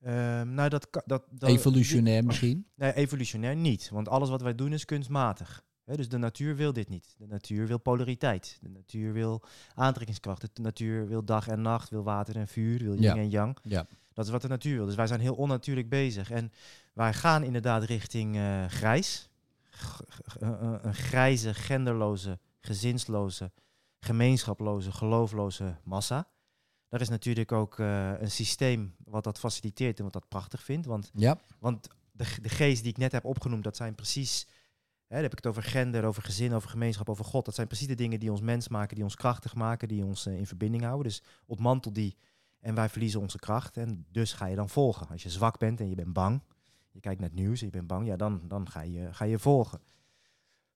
Ehm, nou, dat, kan- dat, dat Evolutionair misschien? Nee, evolutionair niet. Want alles wat wij doen is kunstmatig. Dus de natuur wil dit niet. De natuur wil polariteit. De natuur wil aantrekkingskracht. De natuur wil dag en nacht, wil water en vuur, wil yin Ja. en yang. Ja. Dat is wat de natuur wil. Dus wij zijn heel onnatuurlijk bezig. En wij gaan inderdaad richting eh, grijs. G- een grijze, genderloze, gezinsloze, gemeenschaploze, geloofloze massa. Daar is natuurlijk ook eh, een systeem wat dat faciliteert en wat dat prachtig vindt. Want Ja, want de, de geest die ik net heb opgenoemd, dat zijn precies. Hè, dan heb ik het over gender, over gezin, over gemeenschap, over God. Dat zijn precies de dingen die ons mens maken, die ons krachtig maken, die ons eh, in verbinding houden. Dus ontmantel die en wij verliezen onze kracht. En dus ga je dan volgen. Als je zwak bent en je bent bang, je kijkt naar het nieuws en je bent bang, ja, dan, dan ga, je, ga je volgen.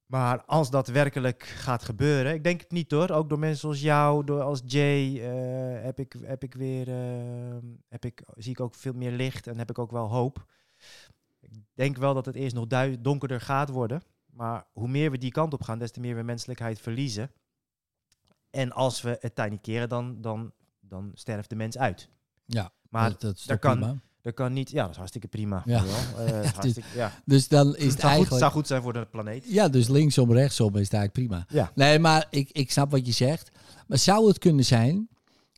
Maar als dat werkelijk gaat gebeuren, ik denk het niet hoor. Ook door mensen zoals jou, door als Jay, eh, heb ik, heb ik weer, eh, heb ik, zie ik ook veel meer licht en heb ik ook wel hoop. Ik denk wel dat het eerst nog donkerder gaat worden. Maar hoe meer we die kant op gaan, des te meer we menselijkheid verliezen. En als we het tijd niet keren, dan, dan, dan sterft de mens uit. ja. Maar dat, dat daar kan-? Dat kan niet. Ja, dat is hartstikke prima. Ja. Eh, dus- hartstikke, ja. Dus dan is Het, het zou goed, het eigenlijk... zou goed zijn voor de planeet. Ja, dus linksom, rechtsom is het eigenlijk prima. Ja. Nee, maar ik, ik snap wat je zegt. Maar zou het kunnen zijn,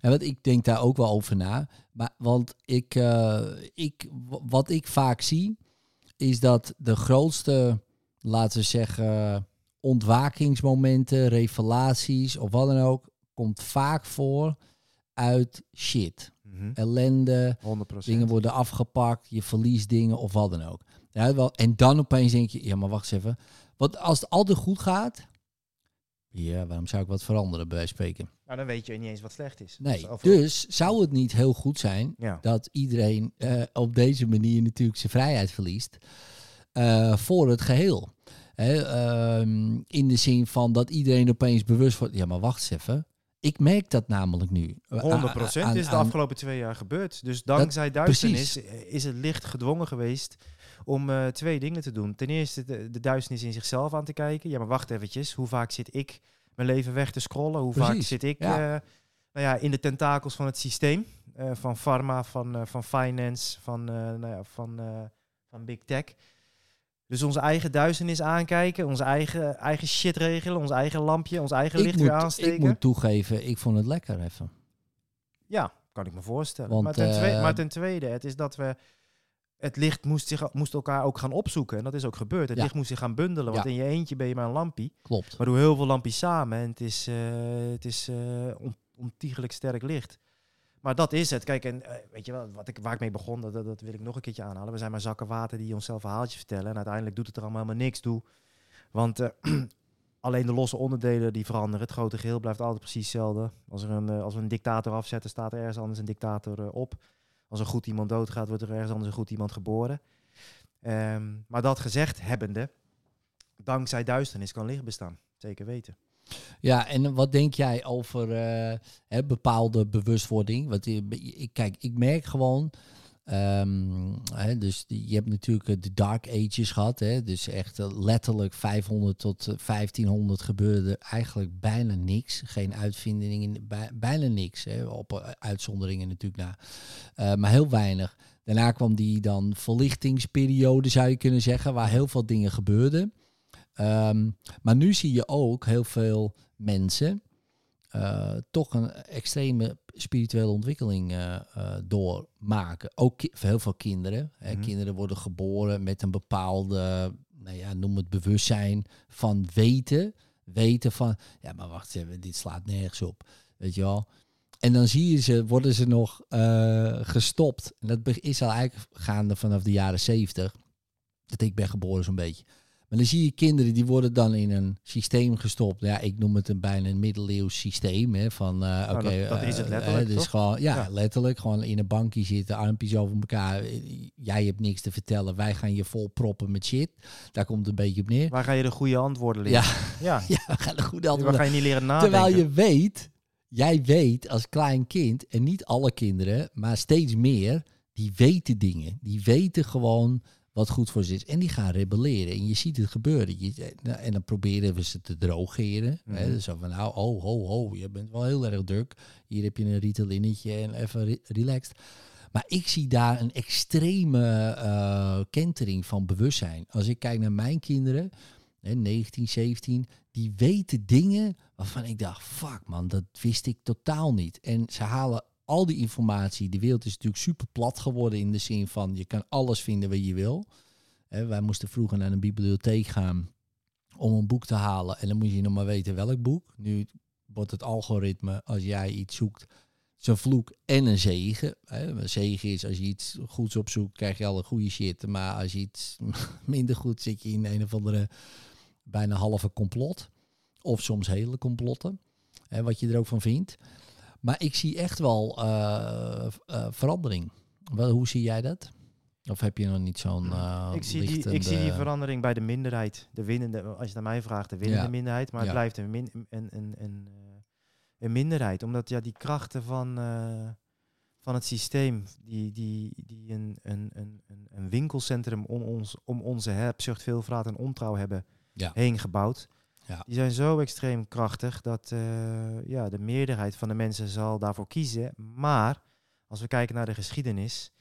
en want ik denk daar ook wel over na, maar, want ik, eh, ik, wat ik vaak zie, is dat de grootste, laten we zeggen, ontwakingsmomenten, revelaties of wat dan ook, komt vaak voor uit shit. Mhm. Ellende, 100%. Dingen worden afgepakt, je verliest dingen of wat dan ook. Ja, wel, en dan opeens denk je, ja, maar wacht eens even. Want als het altijd goed gaat, ja, waarom zou ik wat veranderen bij spreken? Nou, dan weet je niet eens wat slecht is. Nee, Dus dus zou het niet heel goed zijn Ja. dat iedereen eh, op deze manier natuurlijk zijn vrijheid verliest eh, voor het geheel. Hè, ehm, in de zin van dat iedereen opeens bewust wordt, ja, maar wacht eens even. Ik merk dat namelijk nu. 100% Aan- is de afgelopen twee jaar gebeurd. Dus dankzij duisternis precies. eh, is het licht gedwongen geweest om eh, twee dingen te doen. Ten eerste de, de duisternis in zichzelf aan te kijken. Ja, maar wacht eventjes. Hoe vaak zit ik mijn leven weg te scrollen? Hoe vaak zit ik ja. eh, nou ja, in de tentakels van het systeem? Eh, van pharma, van, eh, van finance, van, eh, nou ja, van, eh, van big tech. Dus onze eigen duisternis aankijken, onze eigen, eigen shit regelen, ons eigen lampje, ons eigen ik licht moet, weer aansteken. Ik moet toegeven, ik vond het lekker even. Ja, kan ik me voorstellen. Want, maar, ten tweede, eh, maar ten tweede, het is dat we... Het licht moest, zich, moest elkaar ook gaan opzoeken. En dat is ook gebeurd. Het Ja. licht moest zich gaan bundelen. Want Ja. in je eentje ben je maar een lampie. Klopt. Maar doe heel veel lampjes samen. En het is, eh, het is eh, on- ontiegelijk sterk licht. Maar dat is het. Kijk, en eh, weet je wel, wat ik, waar ik mee begon, dat, dat, wil ik nog een keertje aanhalen. We zijn maar zakken water die onszelf verhaaltjes vertellen. En uiteindelijk doet het er allemaal helemaal niks toe. Want eh, alleen de losse onderdelen die veranderen. Het grote geheel blijft altijd precies hetzelfde. Als, er een, eh, als we een dictator afzetten, staat er ergens anders een dictator op. Als een goed iemand doodgaat, wordt er ergens anders een goed iemand geboren. Ehm, maar dat gezegd hebbende, dankzij duisternis kan licht bestaan. Zeker weten. Ja, en wat denk jij over eh, hè, bepaalde bewustwording? Want je- ik, kijk, ik merk gewoon. ehm, hè, dus je hebt natuurlijk eh, de Dark Ages gehad. Hè, dus echt eh, letterlijk 500 tot eh, 1500 gebeurde eigenlijk bijna niks. Geen uitvindingen, bij- bijna niks. Hè, op eh, uitzonderingen natuurlijk na. Eh, maar heel weinig. Daarna kwam die dan verlichtingsperiode, zou je kunnen zeggen, waar heel veel dingen gebeurden. Ehm, maar nu zie je ook heel veel mensen eh, toch een extreme spirituele ontwikkeling eh, eh, doormaken. Ook heel veel kinderen. Hè. Mhm. Kinderen worden geboren met een bepaalde, nou ja, noem het bewustzijn van weten. Weten van, ja, maar wacht even, dit slaat nergens op. Weet je wel. En dan zie je ze, worden ze nog gestopt. En dat is al eigenlijk gaande vanaf de jaren zeventig. dat ik ben geboren zo'n beetje. Maar dan zie je kinderen die worden dan in een systeem gestopt. Ja, ik noem het een bijna een middeleeuws systeem. Hè, van, oké, dat- dat is het eh, letterlijk, eh, dus toch? gewoon, ja, Ja. letterlijk. Gewoon in een bankje zitten, armpjes over elkaar. Jij hebt niks te vertellen. Wij gaan je vol proppen met shit. Daar komt het een beetje op neer. Waar ga je de goede antwoorden leren? Ja, ja. ja, we gaan er goed Waar antwoorden. ga je niet leren nadenken? Terwijl je weet, jij weet als klein kind, en niet alle kinderen, maar steeds meer, die weten dingen. Die weten gewoon wat goed voor ze is. En die gaan rebelleren. En je ziet het gebeuren. Je, nou, en dan proberen we ze te drogeren. Mhm. Hè, zo van, nou, oh, ho, ho, je bent wel heel erg druk. Hier heb je een Ritalinetje en even re- relaxed. Maar ik zie daar een extreme eh, kentering van bewustzijn. Als ik kijk naar mijn kinderen, hè, 19, 17, die weten dingen waarvan ik dacht, fuck man, dat wist ik totaal niet. En ze halen al die informatie. De wereld is natuurlijk super plat geworden in de zin van je kan alles vinden wat je wil. Wij moesten vroeger naar een bibliotheek gaan om een boek te halen en dan moet je nog maar weten welk boek. Nu wordt het algoritme, als jij iets zoekt, een vloek en een zegen. Een zegen is als je iets goeds opzoekt, krijg je alle goede shit. Maar als je iets minder goed zit je in een of andere bijna halve complot. Of soms hele complotten. Wat je er ook van vindt. Maar ik zie echt wel eh, eh, verandering. Wel, hoe zie jij dat? Of heb je nog niet zo'n uh, ik, zie die, ik zie die verandering bij de minderheid. De winnende, als je naar mij vraagt, de winnende Ja. minderheid. Maar het Ja. blijft een, min, een, een, een, eh, een minderheid. Omdat ja, die krachten van, eh, van het systeem, die, die, die een, een, een, een, een winkelcentrum om, ons, om onze hebzucht, veelvraat en ontrouw hebben Ja. heen gebouwd. Ja. Die zijn zo extreem krachtig dat eh, ja, de meerderheid van de mensen zal daarvoor kiezen. Maar als we kijken naar de geschiedenis,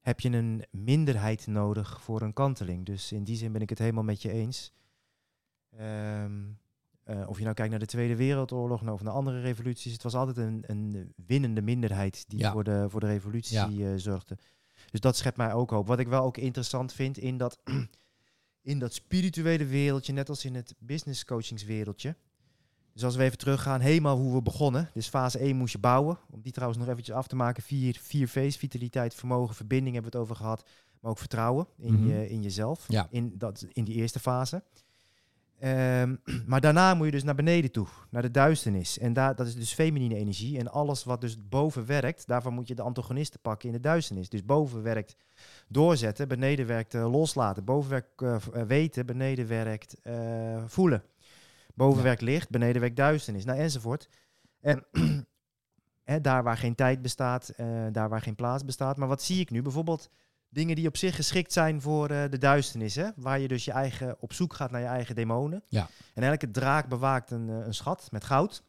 heb je een minderheid nodig voor een kanteling. Dus in die zin ben ik het helemaal met je eens. Ehm, eh, of je nou kijkt naar de Tweede Wereldoorlog of naar andere revoluties, het was altijd een, een winnende minderheid die Ja. voor, de, voor de revolutie Ja. eh, zorgde. Dus dat schept mij ook hoop. Wat ik wel ook interessant vind in dat, in dat spirituele wereldje, net als in het business coachingswereldje. Dus als we even teruggaan, helemaal hoe we begonnen. Dus fase 1 moest je bouwen. Om die trouwens nog eventjes af te maken. Vier, vier V's, vitaliteit, vermogen, verbinding hebben we het over gehad. Maar ook vertrouwen in, Mhm. je, in jezelf. Ja. In, dat, in die eerste fase. Ehm, maar daarna moet je dus naar beneden toe, naar de duisternis. En daar, dat is dus feminine energie. En alles wat dus boven werkt, daarvan moet je de antagonisten pakken in de duisternis. Dus boven werkt doorzetten, beneden werkt eh, loslaten. Boven werkt eh, eh, weten, beneden werkt voelen. Boven werkt licht, beneden werkt duisternis, nou, enzovoort. En hè, daar waar geen tijd bestaat, daar waar geen plaats bestaat. Maar wat zie ik nu? Bijvoorbeeld dingen die op zich geschikt zijn voor de duisternis. Hè? Waar je dus je eigen, op zoek gaat naar je eigen demonen. Ja. En elke draak bewaakt een, een schat met goud.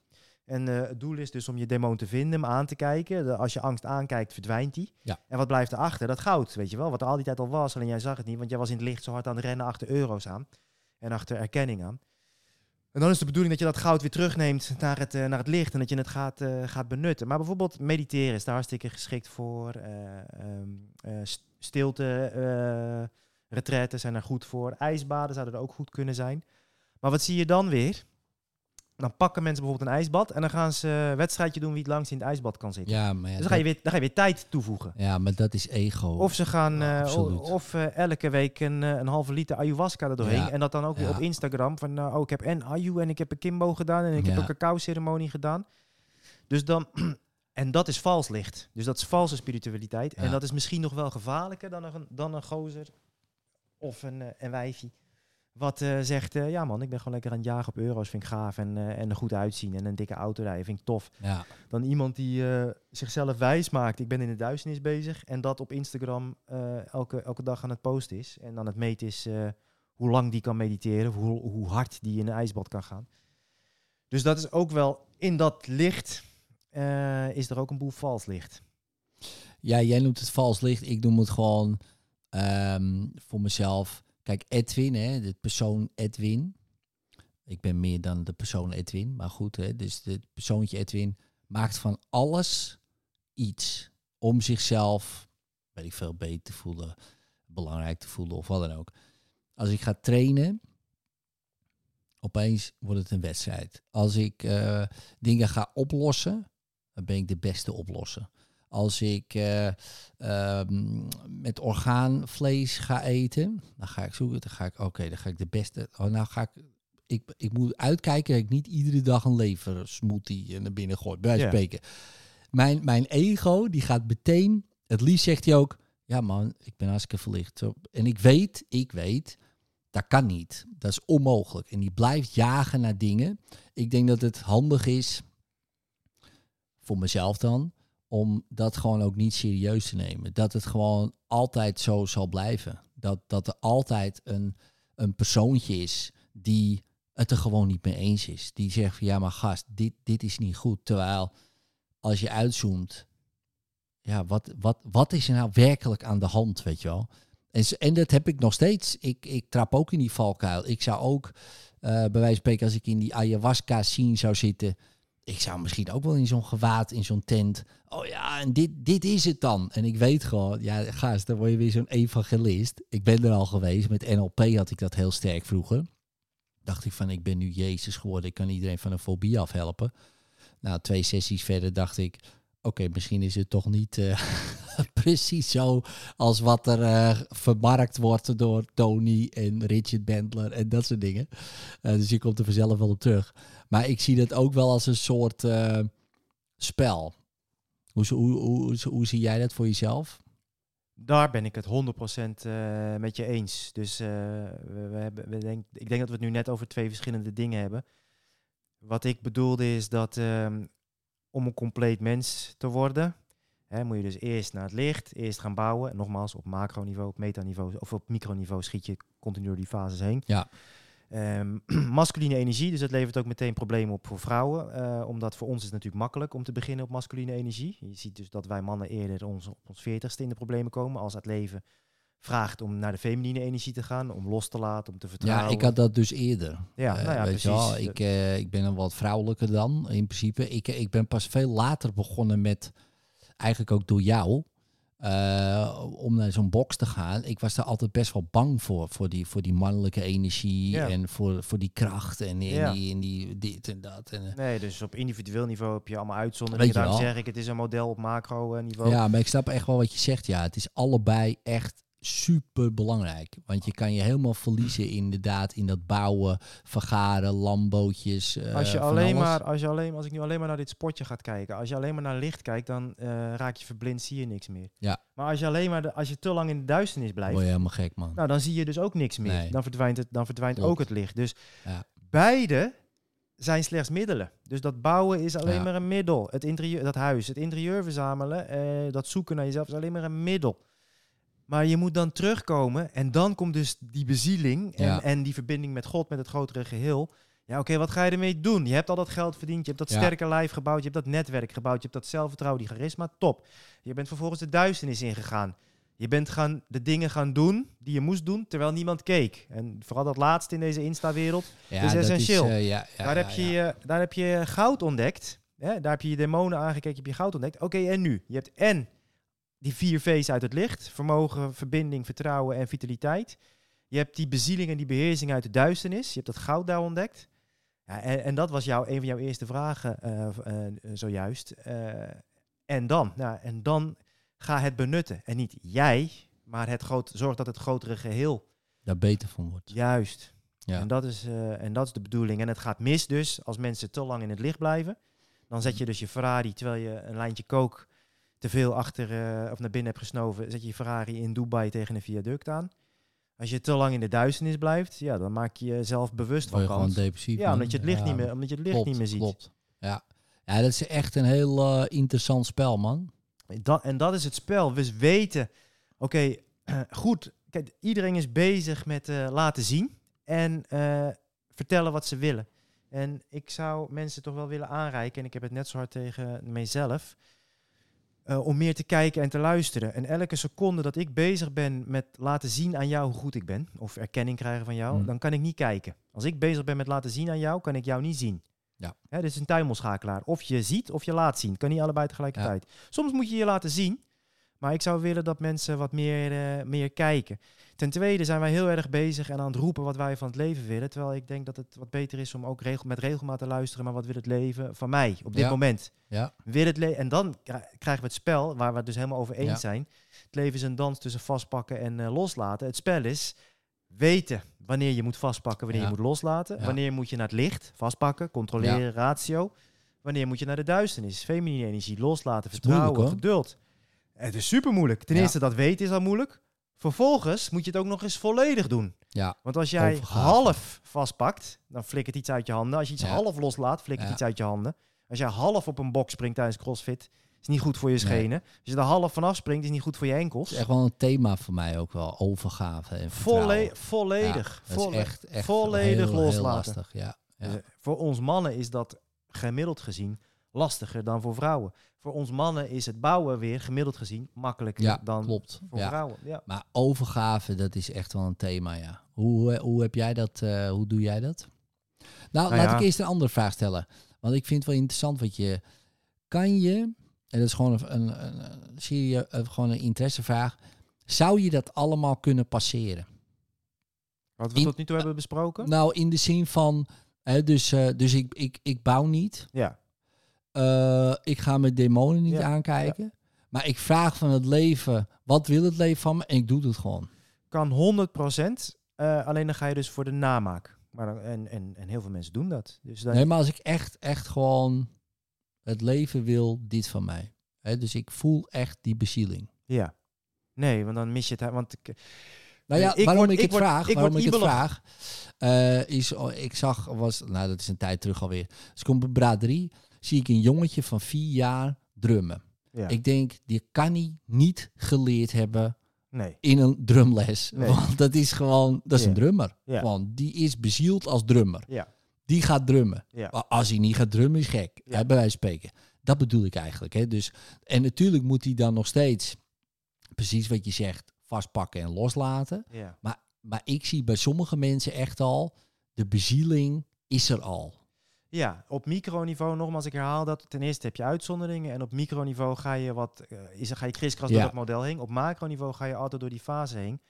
En eh, het doel is dus om je demon te vinden, hem aan te kijken. De- als je angst aankijkt, verdwijnt die. Ja. En wat blijft erachter? Dat goud, weet je wel. Wat er al die tijd al was, alleen jij zag het niet. Want jij was in het licht zo hard aan het rennen achter euro's aan. En achter erkenning aan. En dan is de bedoeling dat je dat goud weer terugneemt naar het, eh, naar het licht. En dat je het gaat, eh, gaat benutten. Maar bijvoorbeeld mediteren is daar hartstikke geschikt voor. eh ehm, eh, st- stilte, retretten zijn er goed voor. IJsbaden zouden er ook goed kunnen zijn. Maar wat zie je dan weer? Dan pakken mensen bijvoorbeeld een ijsbad en dan gaan ze een wedstrijdje doen wie het langst in het ijsbad kan zitten. Ja, maar ja, dus dan ga, je weer, dan ga je weer tijd toevoegen. ja, maar dat is ego. Of ze gaan Ja, eh, of eh, elke week een, eh, een halve liter ayahuasca er doorheen. Ja. En dat dan ook weer op Instagram. Van nou, oh, ik heb en ayu en ik heb een kimbo gedaan en ik heb een cacao ceremonie gedaan. Dus dan. En dat is vals licht. Dus dat is valse spiritualiteit. En dat is misschien nog wel gevaarlijker dan een, dan een gozer of een, een wijfie. Wat eh, zegt, eh, ja man, ik ben gewoon lekker aan het jagen op euro's, vind ik gaaf. En, eh, en er goed uitzien en een dikke auto rijden, vind ik tof ja, dan iemand die zichzelf wijs maakt. Ik ben in de duisternis bezig. En dat op Instagram elke, elke dag aan het posten is. En dan het meten is hoe lang die kan mediteren. Hoe, hoe hard die in een ijsbad kan gaan. Dus dat is ook wel in dat licht. is er ook een boel vals licht. ja, jij noemt het vals licht. Ik noem het gewoon ehm, voor mezelf. Kijk, Edwin, hè, de persoon Edwin. Ik ben meer dan de persoon Edwin, maar goed. Hè, dus het persoontje Edwin maakt van alles iets om zichzelf, weet ik veel, beter te voelen, belangrijk te voelen of wat dan ook. Als ik ga trainen, opeens wordt het een wedstrijd. Als ik eh, dingen ga oplossen, dan ben ik de beste oplosser. Als ik eh, ehm, met orgaanvlees ga eten, dan ga ik zoeken. Dan ga ik, oké, dan ga ik de beste. Oh, nou ga ik. Ik, ik moet uitkijken dat ik niet iedere dag een leversmoothie naar binnen gooi. Bij wijze van Ja. spreken. Mijn, mijn ego, die gaat meteen. Het liefst zegt hij ook. Ja, man, ik ben hartstikke verlicht. En ik weet, ik weet, dat kan niet. Dat is onmogelijk. En die blijft jagen naar dingen. Ik denk dat het handig is, voor mezelf dan, om dat gewoon ook niet serieus te nemen. Dat het gewoon altijd zo zal blijven. Dat, dat er altijd een, een persoontje is die het er gewoon niet mee eens is. Die zegt van ja, maar gast, dit, dit is niet goed. Terwijl als je uitzoomt, ja, wat, wat, wat is er nou werkelijk aan de hand, weet je wel? En, en dat heb ik nog steeds. Ik, ik trap ook in die valkuil. Ik zou ook, eh, bij wijze van spreken, als ik in die ayahuasca scene zou zitten, ik zou misschien ook wel in zo'n gewaad, in zo'n tent. Oh ja, en dit, dit is het dan. En ik weet gewoon, ja, gast, dan word je weer zo'n evangelist. Ik ben er al geweest. Met NLP had ik dat heel sterk vroeger. Dacht ik van, ik ben nu Jezus geworden. Ik kan iedereen van een fobie afhelpen. Nou, twee sessies verder dacht ik, oké, misschien is het toch niet eh, precies zo als wat er eh, vermarkt wordt door Tony en Richard Bandler en dat soort dingen. Eh, dus je komt er vanzelf wel op terug. Maar ik zie dat ook wel als een soort eh, spel. Hoe, hoe, hoe, zie jij dat voor jezelf? Daar ben ik het 100% eh, met je eens. Dus we, we hebben, we denk, ik denk dat we het nu net over twee verschillende dingen hebben. Wat ik bedoelde is dat ehm, om een compleet mens te worden, hè, moet je dus eerst naar het licht, eerst gaan bouwen. En nogmaals, op macroniveau, op metaniveau of op microniveau schiet je continu door die fases heen. Ja. Ehm, masculine energie, dus dat levert ook meteen problemen op voor vrouwen. eh, omdat voor ons is het natuurlijk makkelijk om te beginnen op masculine energie. Je ziet dus dat wij mannen eerder ons, op ons veertigste in de problemen komen. Als het leven vraagt om naar de feminine energie te gaan, om los te laten, om te vertrouwen. Ja, ik had dat dus eerder. Ja, Eh, nou ja, weet precies. je ik, eh, ik ben een wat vrouwelijker dan, in principe. Ik, ik ben pas veel later begonnen met, eigenlijk ook door jou, eh, om naar zo'n box te gaan. Ik was daar altijd best wel bang voor, voor die, voor die mannelijke energie Ja. en voor, voor die kracht en, en, Ja. die, en die dit en dat. En, eh, Nee, dus op individueel niveau heb je allemaal uitzonderingen. Daarom zeg ik, het is een model op macro eh, niveau. Ja, maar ik snap echt wel wat je zegt. Ja, het is allebei echt super belangrijk. Want je kan je helemaal verliezen inderdaad in dat bouwen, vergaren, lambootjes. eh, als, je alleen alles. maar, als, je alleen, als ik nu alleen maar naar dit spotje ga kijken, als je alleen maar naar licht kijkt, dan eh, raak je verblind, zie je niks meer. Ja. Maar als je alleen maar, de, als je te lang in de duisternis blijft, word je helemaal gek, man. nou, dan zie je dus ook niks meer. Nee. Dan verdwijnt, het, dan verdwijnt Klopt. ook het licht. Dus Ja. beide zijn slechts middelen. Dus dat bouwen is alleen Ja. maar een middel. Het interieur, dat huis, het interieur verzamelen, eh, dat zoeken naar jezelf is alleen maar een middel. Maar je moet dan terugkomen en dan komt dus die bezieling en, Ja. en die verbinding met God, met het grotere geheel. Ja, oké, wat ga je ermee doen? Je hebt al dat geld verdiend, je hebt dat Ja. sterke lijf gebouwd, je hebt dat netwerk gebouwd, je hebt dat zelfvertrouwen, die charisma, top. Je bent vervolgens de duisternis ingegaan. Je bent gaan de dingen gaan doen die je moest doen, terwijl niemand keek. En vooral dat laatste in deze Insta-wereld, Ja, is essentieel. eh, ja, daar, heb je, je- daar heb je goud ontdekt. Hè? Daar heb je je demonen aangekeken, heb je goud ontdekt. Oké, en nu? Je hebt en die vier V's uit het licht. Vermogen, verbinding, vertrouwen en vitaliteit. Je hebt die bezieling en die beheersing uit de duisternis. Je hebt dat goud daar ontdekt. Ja, en, en dat was jouw, een van jouw eerste vragen eh, eh, zojuist. Eh, en dan? Nou, en dan ga het benutten. En niet jij, maar het groot, zorg dat het grotere geheel Daar beter van wordt. Juist. Ja. En, dat is, en dat is de bedoeling. En het gaat mis dus als mensen te lang in het licht blijven. Dan zet je dus je Ferrari, terwijl je een lijntje kook te veel achter eh, of naar binnen hebt gesnoven, zet je je Ferrari in Dubai tegen een viaduct aan. Als je te lang in de duisternis blijft, ja, dan maak je jezelf bewust Word van gewoon depressief. Ja, omdat je het licht, Ja, niet, meer, omdat je het licht klopt, niet meer ziet. Klopt. Ja. ja, dat is echt een heel eh, interessant spel, man. Dat, en dat is het spel. We weten, oké, goed, kijk, iedereen is bezig met eh, laten zien en vertellen wat ze willen. En ik zou mensen toch wel willen aanreiken, en ik heb het net zo hard tegen mijzelf, eh, om meer te kijken en te luisteren. En elke seconde dat ik bezig ben met laten zien aan jou hoe goed ik ben, of erkenning krijgen van jou, Hmm. dan kan ik niet kijken. Als ik bezig ben met laten zien aan jou, kan ik jou niet zien. Ja. Hè, dit is een tuimelschakelaar. Of je ziet of je laat zien. Kan niet allebei tegelijkertijd. Soms moet je je laten zien, Maar ik zou willen dat mensen wat meer, eh, meer kijken. Ten tweede zijn wij heel erg bezig en aan het roepen wat wij van het leven willen. Terwijl ik denk dat het wat beter is om ook regel, met regelmaat te luisteren. Maar wat wil het leven van mij op dit Ja. moment? Ja, Wil het le- en dan kri- krijgen we het spel waar we het dus helemaal over eens Ja. zijn. Het leven is een dans tussen vastpakken en eh, loslaten. Het spel is weten wanneer je moet vastpakken, wanneer Ja. je moet loslaten. Wanneer moet je naar het licht, vastpakken, controleren, ratio. Wanneer moet je naar de duisternis, feminine energie, loslaten, vertrouwen, moeilijk, geduld. Het is super moeilijk. Ten Ja. eerste, dat weten is al moeilijk. Vervolgens moet je het ook nog eens volledig doen. ja, Want als jij half vastpakt, dan flikkert iets uit je handen. Als je iets Ja. half loslaat, flikkert iets uit je handen. Als jij half op een bok springt tijdens crossfit, is niet goed voor je schenen. Als je er half vanaf springt, is niet goed voor je het enkels. is echt wel een thema voor mij ook wel. Overgave en. Volle volledig. Ja, dat volle- is echt, echt volledig heel, heel loslaten. lastig, ja. ja. Dus, eh, voor ons mannen is dat gemiddeld gezien lastiger dan voor vrouwen. Voor ons mannen is het bouwen weer gemiddeld gezien makkelijker Ja, dan klopt. voor Ja. vrouwen. Ja. Maar overgave, dat is echt wel een thema, ja. Hoe, hoe heb jij dat, eh, hoe doe jij dat? Nou, Nou laat ja. ik eerst een andere vraag stellen. Want ik vind het wel interessant wat je... Kan je, en dat is gewoon een, een, een, serie, eh, gewoon een interessevraag. Zou je dat allemaal kunnen passeren? Wat we In- tot nu toe hebben besproken. Nou, in de zin van, hè, dus, eh, dus ik, ik, ik bouw niet. ja. Eh, ik ga mijn demonen niet Ja, aankijken. Maar ik vraag van het leven, wat wil het leven van me? En ik doe het gewoon. Kan 100%. eh, alleen dan ga je dus voor de namaak. Maar dan, en, en, en heel veel mensen doen dat. Dus Nee, maar als ik echt, echt gewoon het leven wil, dit van mij. Dus ik voel echt die bezieling. Ja. Nee, want dan mis je het. Want ik, Nou ja, Ik waarom word- ik, het word- vraag, ik waarom ik het vraag, eh, is, oh, ik zag, was, nou dat is een tijd terug alweer. Dus ik kom op braderie, zie ik een jongetje van vier jaar drummen. ja. Ik denk, die kan hij niet geleerd hebben nee. in een drumles. Nee. Want dat is gewoon, dat is Ja. een drummer. Ja. Want die is bezield als drummer. Ja. Die gaat drummen. Maar als hij niet gaat drummen, is gek. Hè, bij wijze van spreken. Dat bedoel ik eigenlijk. Hè. Dus, en natuurlijk moet hij dan nog steeds, precies wat je zegt, vastpakken en loslaten. Ja. Maar ik zie bij sommige mensen echt al, de bezieling is er al. Ja, op microniveau, nogmaals, ik herhaal dat. Ten eerste heb je uitzonderingen. En op microniveau ga je wat, eh, is, ga je kriskras Ja. door het model heen. Op macroniveau ga je altijd door die fase heen.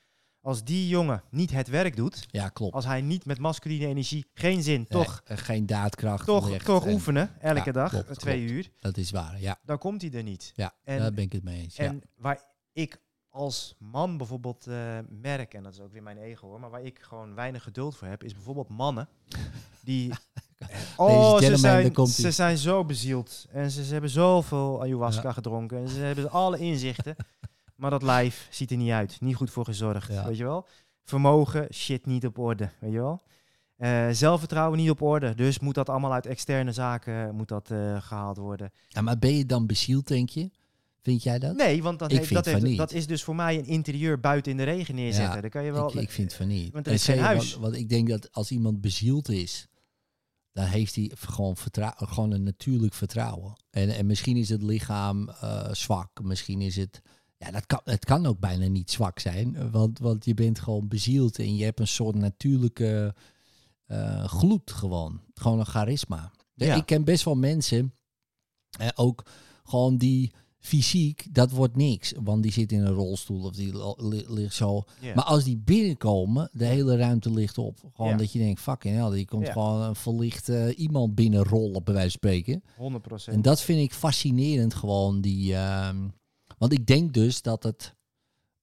Als die jongen niet het werk doet, Ja, klopt. als hij niet met masculine energie, geen zin, toch, Nee, eh, geen daadkracht. toch, toch en- oefenen, elke Ja, dag, klopt, eh, twee klopt. uur, Dat is waar, ja. dan komt hij er niet. Ja, En- daar ben ik het mee eens. Ja. En waar ik als man bijvoorbeeld eh, merk, en dat is ook weer mijn ego hoor, maar waar ik gewoon weinig geduld voor heb, is bijvoorbeeld mannen die. Oh, ze zijn, ze zijn zo bezield. En ze, ze hebben zoveel ayahuasca gedronken. En ze hebben alle inzichten. maar dat lijf ziet er niet uit. Niet goed voor gezorgd. Ja. Weet je wel? Vermogen, shit niet op orde. Weet je wel? Eh, zelfvertrouwen niet op orde. Dus moet dat allemaal uit externe zaken moet dat, eh, gehaald worden. Ja, maar ben je dan bezield, denk je? Vind jij dat? Nee, want Ik heeft, dat, heeft, dat is dus voor mij een interieur buiten in de regen neerzetten. Ja, kan je wel. ik, ik vind van niet. Want er En is geen huis. Want, want ik denk dat als iemand bezield is, dan heeft hij gewoon, gewoon een natuurlijk vertrouwen. En, en misschien is het lichaam eh, zwak. Misschien is het... Ja, dat kan, het kan ook bijna niet zwak zijn. Want, want je bent gewoon bezield en je hebt een soort natuurlijke eh, gloed gewoon. Gewoon een charisma. Ja. Ik ken best wel mensen, eh, ook gewoon die fysiek, dat wordt niks. Want die zit in een rolstoel of die li- li- ligt zo. Maar als die binnenkomen, de hele ruimte ligt op. Gewoon dat je denkt, fucking hell, die komt gewoon een verlicht eh, iemand binnenrollen, bij wijze van spreken. 100%. En dat vind ik fascinerend gewoon. Die, ehm, want ik denk dus dat het,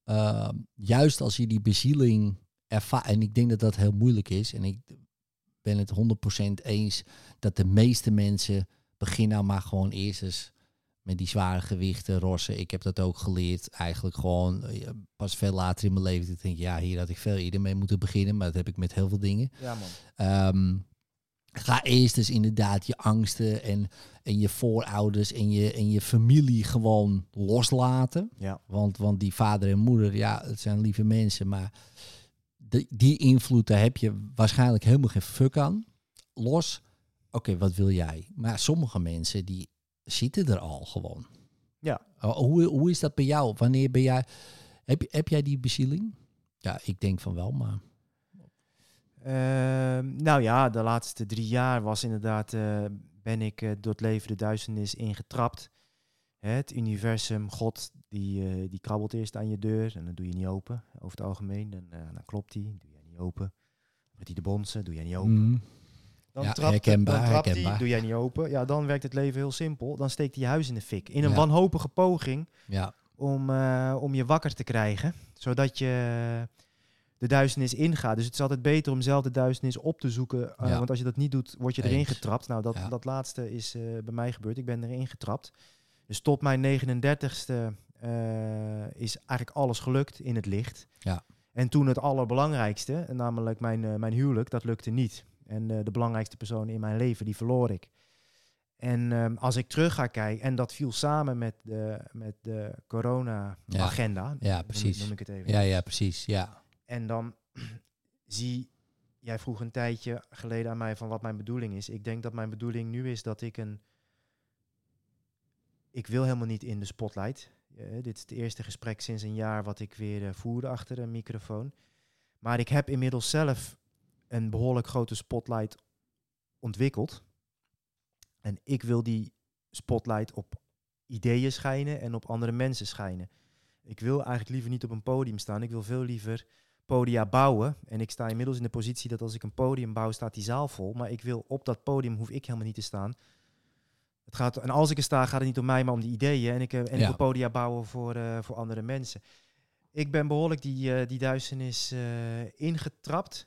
ehm, juist als je die bezieling ervaart, en ik denk dat dat heel moeilijk is, en ik ben het 100% eens dat de meeste mensen beginnen nou maar gewoon eerst eens met die zware gewichten, rossen. Ik heb dat ook geleerd, eigenlijk gewoon eh, pas veel later in mijn leven. Ik denk, ja, hier had ik veel eerder mee moeten beginnen, maar dat heb ik met heel veel dingen. ja, man. Ehm, ga eerst eens inderdaad je angsten en, en je voorouders en je, en je familie gewoon loslaten. Ja. Want, want die vader en moeder, ja, het zijn lieve mensen, maar die, die invloed, daar heb je waarschijnlijk helemaal geen fuck aan. Los, oké, wat wil jij? Maar sommige mensen, die zitten er al gewoon. Ja. Oh, Hoe, hoe is dat bij jou? Wanneer ben jij, heb, je- heb jij die bezieling? Ja, ik denk van wel, maar... Ehm, nou ja, de laatste drie jaar was inderdaad, eh, ben ik eh, door het leven de duisternis ingetrapt. Het universum, God, die, eh, die krabbelt eerst aan je deur en dan doe je niet open, over het algemeen. Dan, dan klopt hij, doe jij niet open. Met die de bonzen, doe jij niet open. Mhm. Dan Ja, trapt, herkenbaar, dan trapt hij, herkenbaar. doe jij niet open. Ja, dan werkt het leven heel simpel. Dan steekt hij je huis in de fik. In een Ja. wanhopige poging Ja, om, eh, om je wakker te krijgen, zodat je de duisternis ingaat. Dus het is altijd beter om zelf de duisternis op te zoeken, eh, want als je dat niet doet, word je erin Eens. getrapt. Nou, dat, dat laatste is eh, bij mij gebeurd. Ik ben erin getrapt. Dus tot mijn 39ste eh, is eigenlijk alles gelukt in het licht. Ja. En toen het allerbelangrijkste, namelijk mijn, mijn huwelijk, dat lukte niet. En eh, de belangrijkste persoon in mijn leven, die verloor ik. En ehm, als ik terug ga kijken, en dat viel samen met de, met de corona-agenda. Ja, precies. Noem ik het even. ja, ja, precies. Ja, En dan zie, jij vroeg een tijdje geleden aan mij van wat mijn bedoeling is. Ik denk dat mijn bedoeling nu is dat ik een... Ik wil helemaal niet in de spotlight. Eh, dit is het eerste gesprek sinds een jaar wat ik weer eh, voerde achter een microfoon. Maar ik heb inmiddels zelf een behoorlijk grote spotlight ontwikkeld. En ik wil die spotlight op ideeën schijnen en op andere mensen schijnen. Ik wil eigenlijk liever niet op een podium staan. Ik wil veel liever podia bouwen. En ik sta inmiddels in de positie dat als ik een podium bouw, staat die zaal vol. Maar ik wil op dat podium, hoef ik helemaal niet te staan. Het gaat, en als ik er sta, gaat het niet om mij, maar om die ideeën. En ik, eh, en ik wil podia bouwen voor, eh, voor andere mensen. Ik ben behoorlijk die, eh, die duisternis ingetrapt.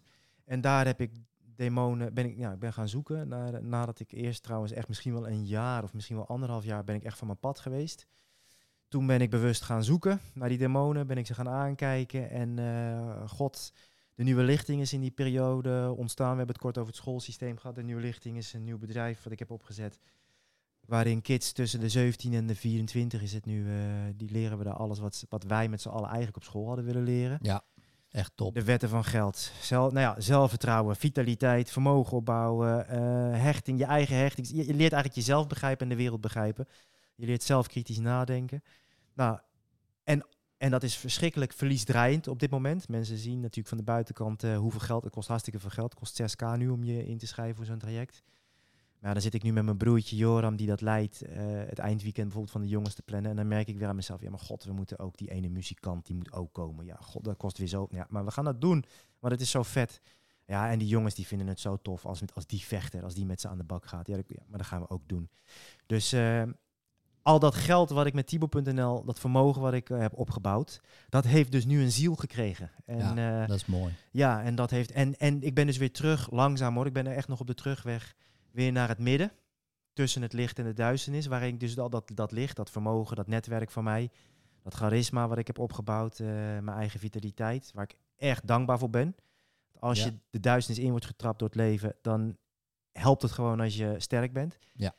En daar heb ik demonen, ben ik, ja, ik ben gaan zoeken. Naar, nadat ik eerst trouwens echt misschien wel een jaar of misschien wel anderhalf jaar ben ik echt van mijn pad geweest. Toen ben ik bewust gaan zoeken naar die demonen, ben ik ze gaan aankijken. En eh, God, de nieuwe lichting is in die periode ontstaan. We hebben het kort over het schoolsysteem gehad. De nieuwe lichting is een nieuw bedrijf wat ik heb opgezet. Waarin kids tussen de 17 en de 24 is het nu, eh, die leren we daar alles wat, wat wij met z'n allen eigenlijk op school hadden willen leren. ja. Top. De wetten van geld. Zel, nou ja, zelfvertrouwen, vitaliteit, vermogen opbouwen, eh, hechting, je eigen hechting. Je, je leert eigenlijk jezelf begrijpen en de wereld begrijpen. Je leert zelf kritisch nadenken. Nou, en, en dat is verschrikkelijk verliesdraaiend op dit moment. Mensen zien natuurlijk van de buitenkant eh, hoeveel geld. Het kost hartstikke veel geld. Het kost 6k nu om je in te schrijven voor zo'n traject. Maar dan zit ik nu met mijn broertje Joram, die dat leidt, eh, het eindweekend bijvoorbeeld van de jongens te plannen. En dan merk ik weer aan mezelf, ja maar god, we moeten ook die ene muzikant, die moet ook komen. Ja, god, dat kost weer zo. Ja, maar we gaan dat doen, want het is zo vet. Ja, en die jongens die vinden het zo tof als, met, als die vechter, als die met ze aan de bak gaat. Ja, dat, ja maar dat gaan we ook doen. Dus eh, al dat geld wat ik met Tibo.nl, dat vermogen wat ik eh, heb opgebouwd, dat heeft dus nu een ziel gekregen. En, ja, dat is mooi. ja, en dat heeft. En, en ik ben dus weer terug, langzaam hoor. Ik ben er echt nog op de terugweg weer naar het midden. Tussen het licht en de duisternis. Waarin ik dus al dat, dat licht, dat vermogen, dat netwerk van mij. Dat charisma wat ik heb opgebouwd. eh, mijn eigen vitaliteit. Waar ik echt dankbaar voor ben. Als Ja. je de duisternis in wordt getrapt door het leven. Dan helpt het gewoon als je sterk bent. Ja.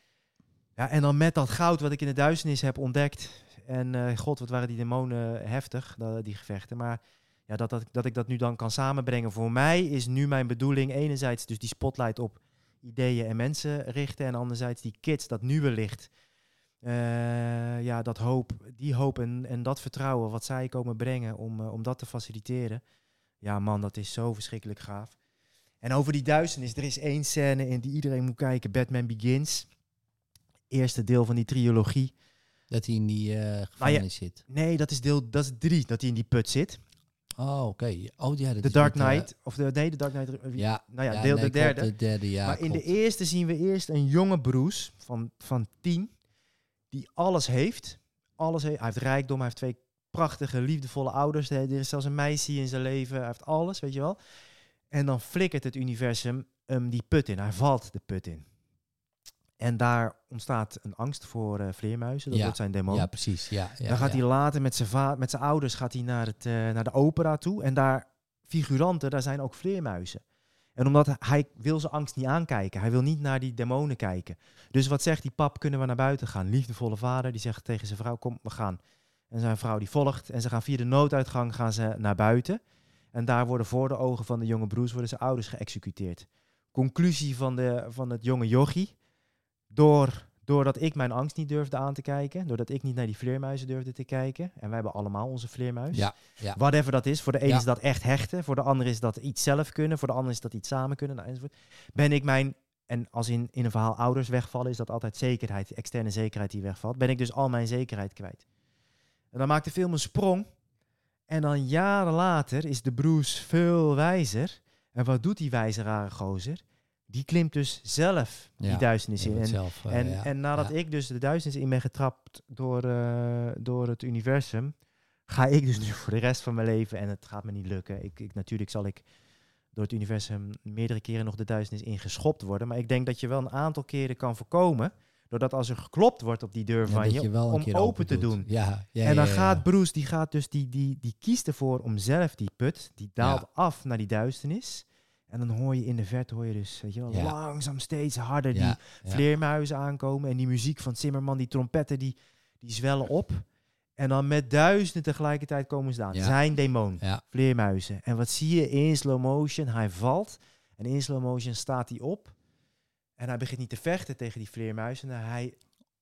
Ja, en dan met dat goud wat ik in de duisternis heb ontdekt. En eh, god, wat waren die demonen heftig, die gevechten. Maar ja, dat, dat, dat ik dat nu dan kan samenbrengen. Voor mij is nu mijn bedoeling enerzijds dus die spotlight op ideeën en mensen richten. En anderzijds die kids, dat nieuwe licht. Eh, ja, dat hoop, die hoop en, en dat vertrouwen wat zij komen brengen om, eh, om dat te faciliteren. Ja man, dat is zo verschrikkelijk gaaf. En over die duisternis, er is één scène in die iedereen moet kijken. Batman Begins. Eerste deel van die trilogie. Dat hij in die eh gevangenis zit. Nee, dat is deel dat is drie, dat hij in die put zit. Oh, oké. Oh ja, is Dark eh, Knight. Of de, nee, de Dark Knight. ja, nou ja, deel de nee, derde. De derde, ja. maar in de eerste zien we eerst een jonge Bruce van, van tien. Die alles heeft. Alles heeft. Hij heeft rijkdom. Hij heeft twee prachtige, liefdevolle ouders. Er is zelfs een meisje in zijn leven. Hij heeft alles, weet je wel. En dan flikkert het universum hem die put in. Hij valt de put in. En daar ontstaat een angst voor eh, vleermuizen. Dat Ja, wordt zijn demon. Ja, precies. Ja, ja, dan gaat ja. hij later met zijn, met zijn ouders gaat hij naar, het, eh, naar de opera toe. En daar, figuranten, daar zijn ook vleermuizen. En omdat hij wil zijn angst niet aankijken. Hij wil niet naar die demonen kijken. Dus wat zegt die pap, kunnen we naar buiten gaan? Liefdevolle vader, die zegt tegen zijn vrouw, kom, we gaan. En zijn vrouw die volgt. En ze gaan via de nooduitgang gaan ze naar buiten. En daar worden voor de ogen van de jonge broers worden zijn ouders geëxecuteerd. Conclusie van, de, van het jonge jochie. Door, doordat ik mijn angst niet durfde aan te kijken. Doordat ik niet naar die vleermuizen durfde te kijken. En wij hebben allemaal onze vleermuis. Ja, ja. Whatever dat is. Voor de Ja. is dat echt hechten. Voor de ander is dat iets zelf kunnen. Voor de ander is dat iets samen kunnen. Nou, enzovoort. Ben ik mijn en als in, in een verhaal ouders wegvallen, is dat altijd zekerheid, externe zekerheid die wegvalt. Ben ik dus al mijn zekerheid kwijt. En dan maakt de film een sprong. En dan jaren later is de Bruce veel wijzer. En wat doet die wijze rare gozer? Die klimt dus zelf die duisternis in. moet En, zelf, eh, en, ja, en nadat ja. ik dus de duisternis in ben getrapt door, eh, door het universum, ga ik dus nu voor de rest van mijn leven, en het gaat me niet lukken. Ik, ik, natuurlijk zal ik door het universum meerdere keren nog de duisternis ingeschopt worden. Maar ik denk dat je wel een aantal keren kan voorkomen, doordat als er geklopt wordt op die deur van je, je om open te doen. Ja, en dan gaat Bruce, die gaat dus, die, die, die kiest ervoor om zelf die put, die daalt af naar die duisternis. En dan hoor je in de verte, hoor je dus, weet je wel, Ja. langzaam steeds harder die Ja, vleermuizen aankomen. En die muziek van Zimmerman, die trompetten, die, die zwellen op. En dan met duizenden tegelijkertijd komen ze aan. Zijn demon, vleermuizen. En wat zie je in slow motion? Hij valt. En in slow motion staat hij op. En hij begint niet te vechten tegen die vleermuizen. En hij,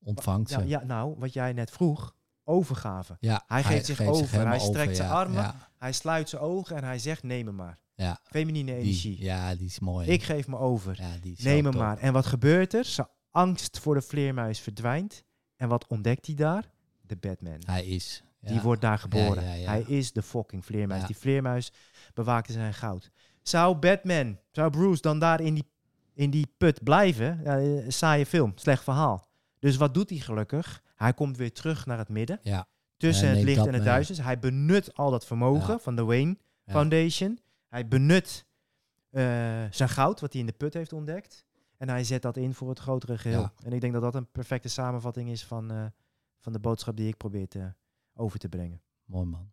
ontvangt ze. ja, nou, wat jij net vroeg, overgave. Ja, Hij geeft zich over, hij strekt zijn ja, armen. Ja, Hij sluit zijn ogen en hij zegt, neem me maar. Ja, Feminine die, energie. ja, die is mooi. Ik geef me over. ja, die is Neem hem top. maar. En wat gebeurt er? Zijn angst voor de vleermuis verdwijnt. En wat ontdekt hij daar? De Batman. Hij is. Ja. Die wordt daar geboren. Ja. Hij is de fucking vleermuis. Die vleermuis bewaakte zijn goud. Zou Batman, zou Bruce dan daar in die, in die put blijven? Ja, eh, saaie film, slecht verhaal. Dus wat doet hij gelukkig? Hij komt weer terug naar het midden. Ja, Tussen het licht en het duister. Hij benut al dat vermogen van de Wayne. Foundation. Hij benut eh, zijn goud, wat hij in de put heeft ontdekt. En hij zet dat in voor het grotere geheel. Ja. En ik denk dat dat een perfecte samenvatting is van, eh, van de boodschap die ik probeer te, over te brengen. mooi man.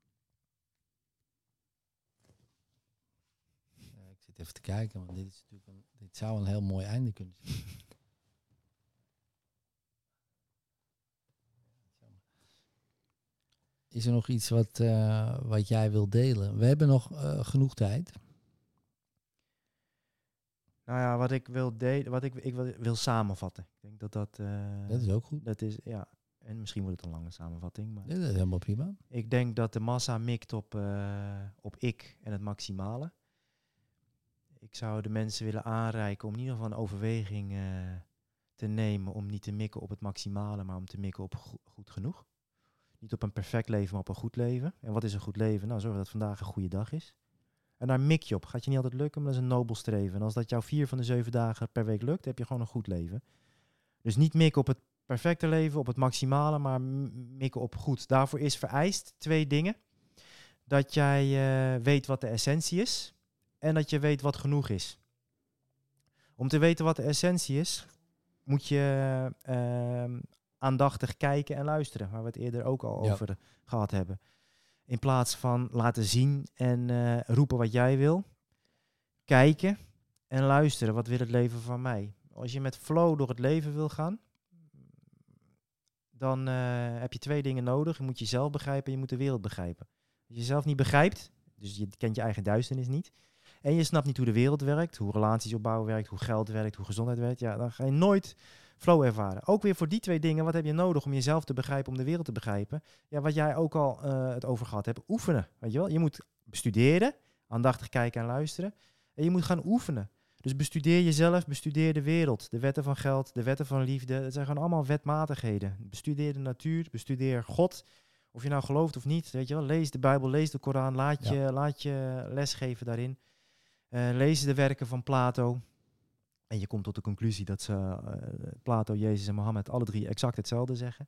Ja, ik zit even te kijken, want dit, is natuurlijk een, dit zou een heel mooi einde kunnen zijn. Is er nog iets wat, eh, wat jij wilt delen? We hebben nog eh, genoeg tijd. Nou ja, wat ik wil delen, wat ik, ik wil, wil samenvatten. Ik denk dat dat. eh, Dat is ook goed. dat is, ja. En misschien wordt het een lange samenvatting. Maar Dat is helemaal prima. ik denk dat de massa mikt op, op ik en het maximale. Ik zou de mensen willen aanreiken om in ieder geval een overweging te nemen om niet te mikken op het maximale, maar om te mikken op go- goed genoeg. Niet op een perfect leven, maar op een goed leven. En wat is een goed leven? Nou, zorg dat vandaag een goede dag is. En daar mik je op. Gaat je niet altijd lukken, maar dat is een nobel streven. En als dat jou vier van de zeven dagen per week lukt, heb je gewoon een goed leven. Dus niet mikken op het perfecte leven, op het maximale, maar mikken op goed. Daarvoor is vereist twee dingen. Dat jij eh, weet wat de essentie is en dat je weet wat genoeg is. Om te weten wat de essentie is, moet je ehm, aandachtig kijken en luisteren, waar we het eerder ook al Ja. over eh, gehad hebben. In plaats van laten zien en eh, roepen wat jij wil, kijken en luisteren. Wat wil het leven van mij? Als je met flow door het leven wil gaan, dan eh, heb je twee dingen nodig. Je moet jezelf begrijpen en je moet de wereld begrijpen. Als je jezelf niet begrijpt, dus je kent je eigen duisternis niet, en je snapt niet hoe de wereld werkt, hoe relaties opbouwen werkt, hoe geld werkt, hoe gezondheid werkt, ja, dan ga je nooit flow ervaren. Ook weer voor die twee dingen, wat heb je nodig om jezelf te begrijpen, om de wereld te begrijpen? Ja, wat jij ook al eh, het over gehad hebt, oefenen. Weet je wel? Je moet bestuderen, aandachtig kijken en luisteren. En je moet gaan oefenen. Dus bestudeer jezelf, bestudeer de wereld, de wetten van geld, de wetten van liefde. Dat zijn gewoon allemaal wetmatigheden. Bestudeer de natuur, bestudeer God. Of je nou gelooft of niet, weet je wel. Lees de Bijbel, lees de Koran, laat, Ja. je, laat je lesgeven daarin. Eh, lees de werken van Plato. En je komt tot de conclusie dat ze, eh, Plato, Jezus en Mohammed alle drie exact hetzelfde zeggen.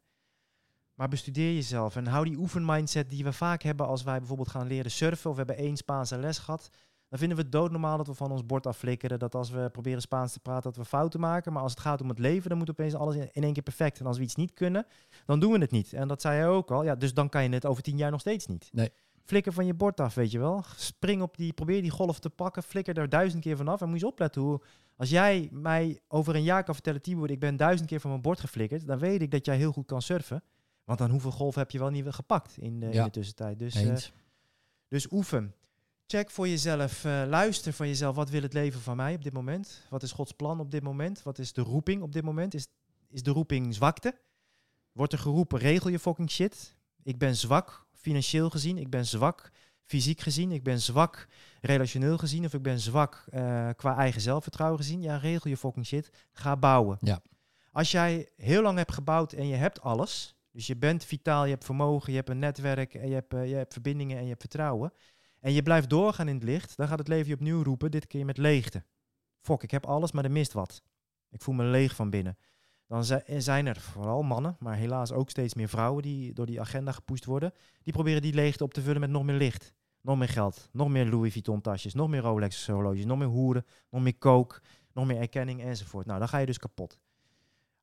Maar bestudeer jezelf en hou die oefenmindset die we vaak hebben als wij bijvoorbeeld gaan leren surfen of we hebben één Spaanse les gehad. Dan vinden we het doodnormaal dat we van ons bord afflikkeren. Dat als we proberen Spaans te praten, dat we fouten maken. Maar als het gaat om het leven, dan moet opeens alles in, één keer perfect. En als we iets niet kunnen, dan doen we het niet. En dat zei hij ook al. Ja, dus dan kan je het over tien jaar nog steeds niet. Nee. Flikker van je bord af, weet je wel. Spring op die, probeer die golf te pakken. Flikker er duizend keer vanaf. En moet je eens opletten hoe... Als jij mij over een jaar kan vertellen, Tibor, ik ben duizend keer van mijn bord geflikkerd. Dan weet ik dat jij heel goed kan surfen. Want dan hoeveel golven heb je wel niet gepakt in de, in de tussentijd. Dus, eh, Eens. dus oefen. Check voor jezelf, eh, luister van jezelf. Wat wil het leven van mij op dit moment? Wat is Gods plan op dit moment? Wat is de roeping op dit moment? Is, is de roeping zwakte? Wordt er geroepen, regel je fucking shit. Ik ben zwak, financieel gezien. Ik ben zwak, fysiek gezien, ik ben zwak relationeel gezien, of ik ben zwak eh, qua eigen zelfvertrouwen gezien. Ja, regel je fucking shit. Ga bouwen. Ja. Als jij heel lang hebt gebouwd en je hebt alles, dus je bent vitaal, je hebt vermogen, je hebt een netwerk, en je hebt, eh, je hebt verbindingen en je hebt vertrouwen, en je blijft doorgaan in het licht, dan gaat het leven je opnieuw roepen, dit keer met leegte. Fok, ik heb alles, maar er mist wat. Ik voel me leeg van binnen. Dan zi- zijn er vooral mannen, maar helaas ook steeds meer vrouwen die door die agenda gepusht worden. Die proberen die leegte op te vullen met nog meer licht. Nog meer geld, nog meer Louis Vuitton tasjes, nog meer Rolex horloges, nog meer hoeren, nog meer coke, nog meer erkenning enzovoort. Nou, dan ga je dus kapot.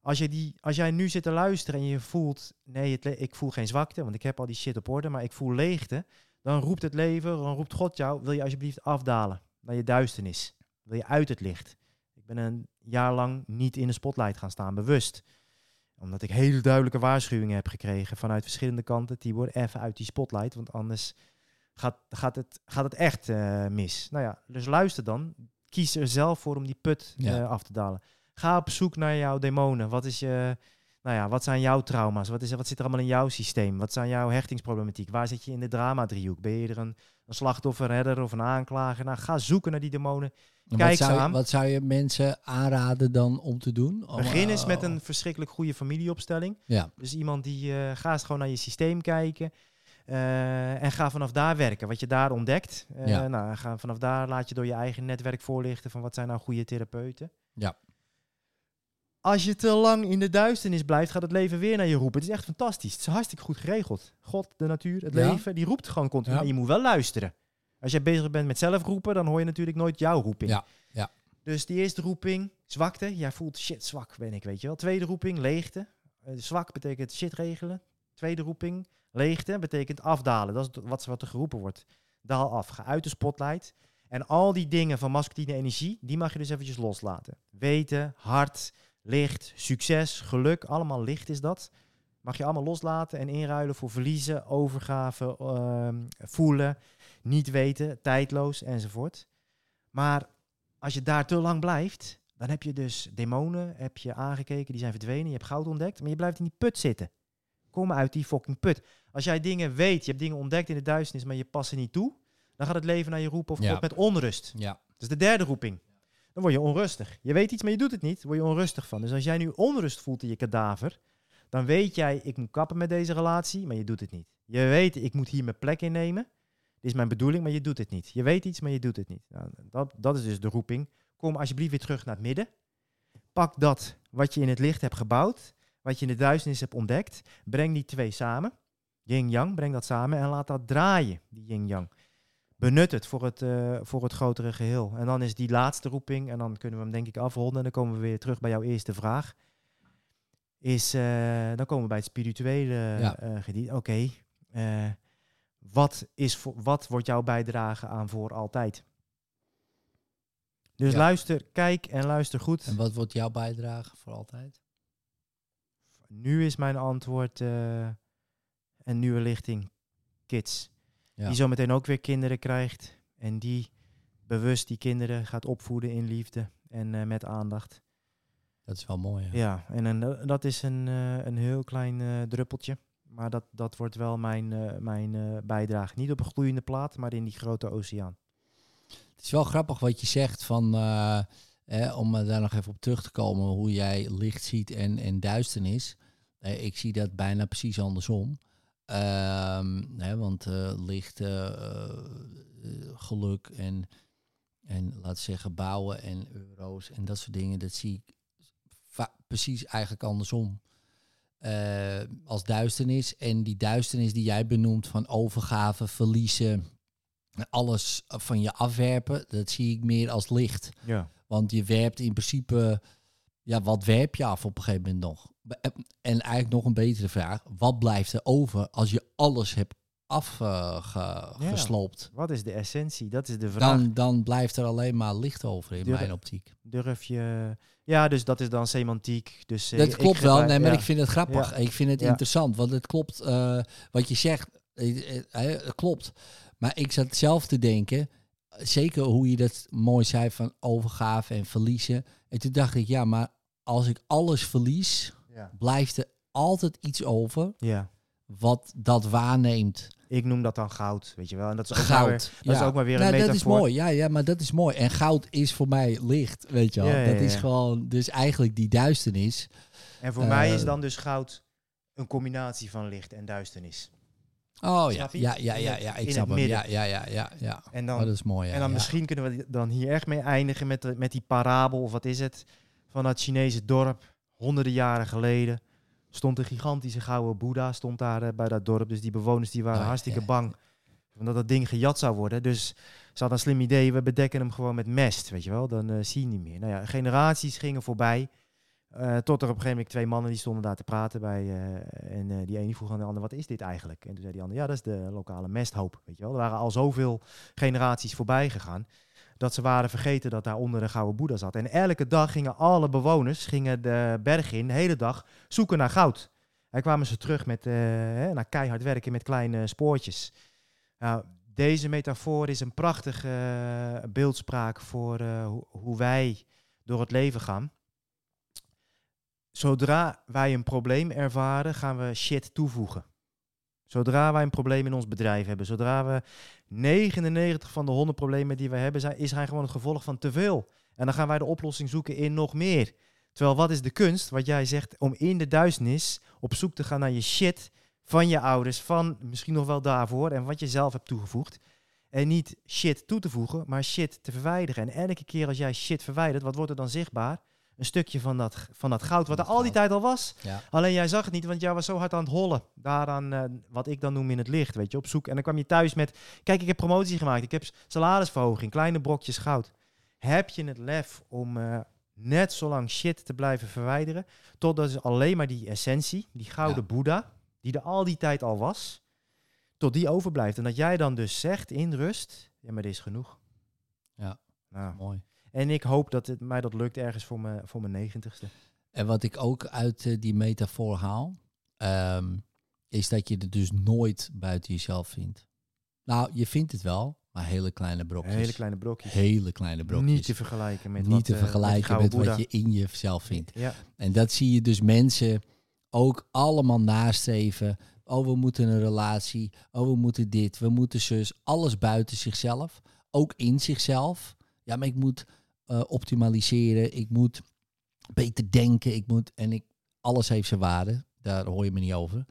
Als, je die, als jij nu zit te luisteren en je voelt, nee, ik voel geen zwakte, want ik heb al die shit op orde, maar ik voel leegte, dan roept het leven, dan roept God jou, wil je alsjeblieft afdalen naar je duisternis? Wil je uit het licht? Ik ben een jaar lang niet in de spotlight gaan staan, bewust. Omdat ik hele duidelijke waarschuwingen heb gekregen vanuit verschillende kanten. Tibor, even uit die spotlight, want anders gaat, gaat, het, gaat het echt eh, mis. Nou ja, dus luister dan. Kies er zelf voor om die put Ja. eh, af te dalen. Ga op zoek naar jouw demonen. Wat, is je, nou ja, wat zijn jouw trauma's? Wat, is, wat zit er allemaal in jouw systeem? Wat zijn jouw hechtingsproblematiek? Waar zit je in de drama-driehoek? Ben je er een, een slachtoffer, redder of een aanklager? Nou, ga zoeken naar die demonen. Kijk wat, zou wat zou je mensen aanraden dan om te doen? Om, Begin eens eh, met een verschrikkelijk goede familieopstelling. Ja, Dus iemand die eh ga eens gewoon naar je systeem kijken. eh, en ga vanaf daar werken. Wat je daar ontdekt. eh, Ja. nou, ga vanaf daar laat je door je eigen netwerk voorlichten van wat zijn nou goede therapeuten. Ja. Als je te lang in de duisternis blijft, gaat het leven weer naar je roepen. Het is echt fantastisch. Het is hartstikke goed geregeld. God, de natuur, het Ja. leven, die roept gewoon continu. Ja. Maar je moet wel luisteren. Als jij bezig bent met zelf roepen, dan hoor je natuurlijk nooit jouw roeping. Ja, ja. Dus die eerste roeping, zwakte. Jij voelt shit, zwak ben ik, weet je wel. Tweede roeping, leegte. Eh, zwak betekent shit regelen. Tweede roeping, leegte, betekent afdalen. Dat is wat er geroepen wordt. Daal af, ga uit de spotlight. En al die dingen van masculine energie, die mag je dus eventjes loslaten. Weten, hart, licht, succes, geluk, allemaal licht is dat. Mag je allemaal loslaten en inruilen voor verliezen, overgave, ehm, voelen, niet weten, tijdloos enzovoort. Maar als je daar te lang blijft, dan heb je dus demonen, heb je aangekeken, die zijn verdwenen, je hebt goud ontdekt, maar je blijft in die put zitten. Kom uit die fucking put. Als jij dingen weet, je hebt dingen ontdekt in de duisternis, maar je past ze niet toe, dan gaat het leven naar je roepen of Ja. Met onrust. ja. Dat is de derde roeping. Dan word je onrustig. Je weet iets, maar je doet het niet. Daar word je onrustig van. Dus als jij nu onrust voelt in je kadaver, dan weet jij, ik moet kappen met deze relatie, maar je doet het niet. Je weet, ik moet hier mijn plek innemen. Dit is mijn bedoeling, maar je doet het niet. Je weet iets, maar je doet het niet. Nou, dat, dat is dus de roeping. Kom alsjeblieft weer terug naar het midden. Pak dat wat je in het licht hebt gebouwd, wat je in de duisternis hebt ontdekt. Breng die twee samen. Yin-yang, breng dat samen en laat dat draaien, die yin-yang benut het voor het, eh, voor het grotere geheel. En dan is die laatste roeping, en dan kunnen we hem denk ik afronden. En dan komen we weer terug bij jouw eerste vraag. Is, eh, dan komen we bij het spirituele Ja. eh. Oké, eh, wat, is voor, wat wordt jouw bijdrage aan voor altijd? Dus Ja. luister, kijk en luister goed. En wat wordt jouw bijdrage voor altijd? Nu is mijn antwoord eh, een nieuwe lichting. Kids. Ja. Die zometeen ook weer kinderen krijgt. En die bewust die kinderen gaat opvoeden in liefde en eh, met aandacht. Dat is wel mooi. Ja. Ja, en een, dat is een, eh, een heel klein druppeltje. Maar dat, dat wordt wel mijn, eh, mijn eh, bijdrage. Niet op een gloeiende plaat, maar in die grote oceaan. Het is wel grappig wat je zegt van, eh, om daar nog even op terug te komen, hoe jij licht ziet en, en duisternis. Eh, ik zie dat bijna precies andersom. Ehm, want licht, geluk en, en laten zeggen bouwen en euro's en dat soort dingen, dat zie ik precies eigenlijk andersom. Eh, als duisternis. En die duisternis die jij benoemt van overgave, verliezen, alles van je afwerpen, dat zie ik meer als licht. Ja. Want je werpt in principe, ja, wat werp je af op een gegeven moment nog? En eigenlijk nog een betere vraag, wat blijft er over als je alles hebt afgesloopt? Wat is de essentie? Dat is de vraag. dan, dan blijft er alleen maar licht over in Durf- mijn optiek. Durf je... Ja, dus dat is dan semantiek. Dus, eh, Dat klopt wel, nee, maar ja. ik vind het grappig. Ik vind het Ja. interessant, want het klopt eh, wat je zegt. eh, het klopt. Maar ik zat zelf te denken, zeker hoe je dat mooi zei van overgave en verliezen. En toen dacht ik, ja, maar als ik alles verlies, blijft er altijd iets over. ja. wat dat waarneemt. Ik noem dat dan goud, weet je wel. En dat is ook maar weer, Goud. dat is ook maar weer een nou, dat is metafoor. mooi. Ja, ja, maar dat is mooi. En goud is voor mij licht, weet je wel. Ja, dat is gewoon, dus eigenlijk die duisternis. En voor mij is Eh, dan dus goud een combinatie van licht en duisternis. Oh ja, ja, ja, ja, ja, ik snap hem. Ja, ja, ja, ja, ja. En Oh, dan, dat is mooi, ja. en dan ja. misschien kunnen we dan hier echt mee eindigen met, de- met die parabel, of wat is het, van dat Chinese dorp. Honderden jaren geleden stond een gigantische gouden boeddha stond daar eh, bij dat dorp. Dus die bewoners die waren Oh, ja, hartstikke bang omdat dat ding gejat zou worden. Dus ze hadden een slim idee, we bedekken hem gewoon met mest, weet je wel. Dan eh, zie je niet meer. Nou ja, generaties gingen voorbij. eh, tot er op een gegeven moment twee mannen die stonden daar te praten bij. en die ene vroeg aan de ander, wat is dit eigenlijk? En toen zei die ander, ja, dat is de lokale mesthoop, weet je wel. Er waren al zoveel generaties voorbij gegaan. Dat ze waren vergeten dat daar onder een gouden boeddha zat. En elke dag gingen alle bewoners gingen de berg in, de hele dag, zoeken naar goud. En kwamen ze terug met, eh, hè, naar keihard werken met kleine spoortjes. Nou, deze metafoor is een prachtige eh, beeldspraak voor eh, hoe wij door het leven gaan. Zodra wij een probleem ervaren, gaan we shit toevoegen. Zodra wij een probleem in ons bedrijf hebben, zodra we 99 van de 100 problemen die we hebben, zijn, is hij gewoon het gevolg van te veel. En dan gaan wij de oplossing zoeken in nog meer. Terwijl wat is de kunst, wat jij zegt, om in de duisternis op zoek te gaan naar je shit van je ouders, van misschien nog wel daarvoor en wat je zelf hebt toegevoegd. En niet shit toe te voegen, maar shit te verwijderen. En elke keer als jij shit verwijdert, wat wordt er dan zichtbaar? Een stukje van dat, van dat goud, wat er al die tijd al was. Ja. Alleen jij zag het niet, want jij was zo hard aan het hollen. Daaraan, eh, wat ik dan noem in het licht, weet je, op zoek. En dan kwam je thuis met, kijk, ik heb promotie gemaakt. Ik heb salarisverhoging, kleine brokjes goud. Heb je het lef om eh, net zo lang shit te blijven verwijderen, totdat dus alleen maar die essentie, die gouden Ja. boeddha, die er al die tijd al was, tot die overblijft. En dat jij dan dus zegt in rust, ja, maar dit is genoeg. Ja. Nou, Mooi. En ik hoop dat het mij dat lukt ergens voor mijn, voor mijn negentigste. En wat ik ook uit eh, die metafoor haal, ehm, is dat je het dus nooit buiten jezelf vindt. Nou, je vindt het wel, maar hele kleine brokjes. Hele kleine brokjes. Hele kleine brokjes. Niet te vergelijken met Niet wat, te eh, met met wat je in jezelf vindt. Ja, En dat zie je dus mensen ook allemaal nastreven. Oh, we moeten een relatie. Oh, we moeten dit. We moeten zus. Alles buiten zichzelf. Ook in zichzelf. Ja, maar ik moet eh, optimaliseren. Ik moet beter denken. Ik moet... En ik, alles heeft zijn waarde. Daar hoor je me niet over.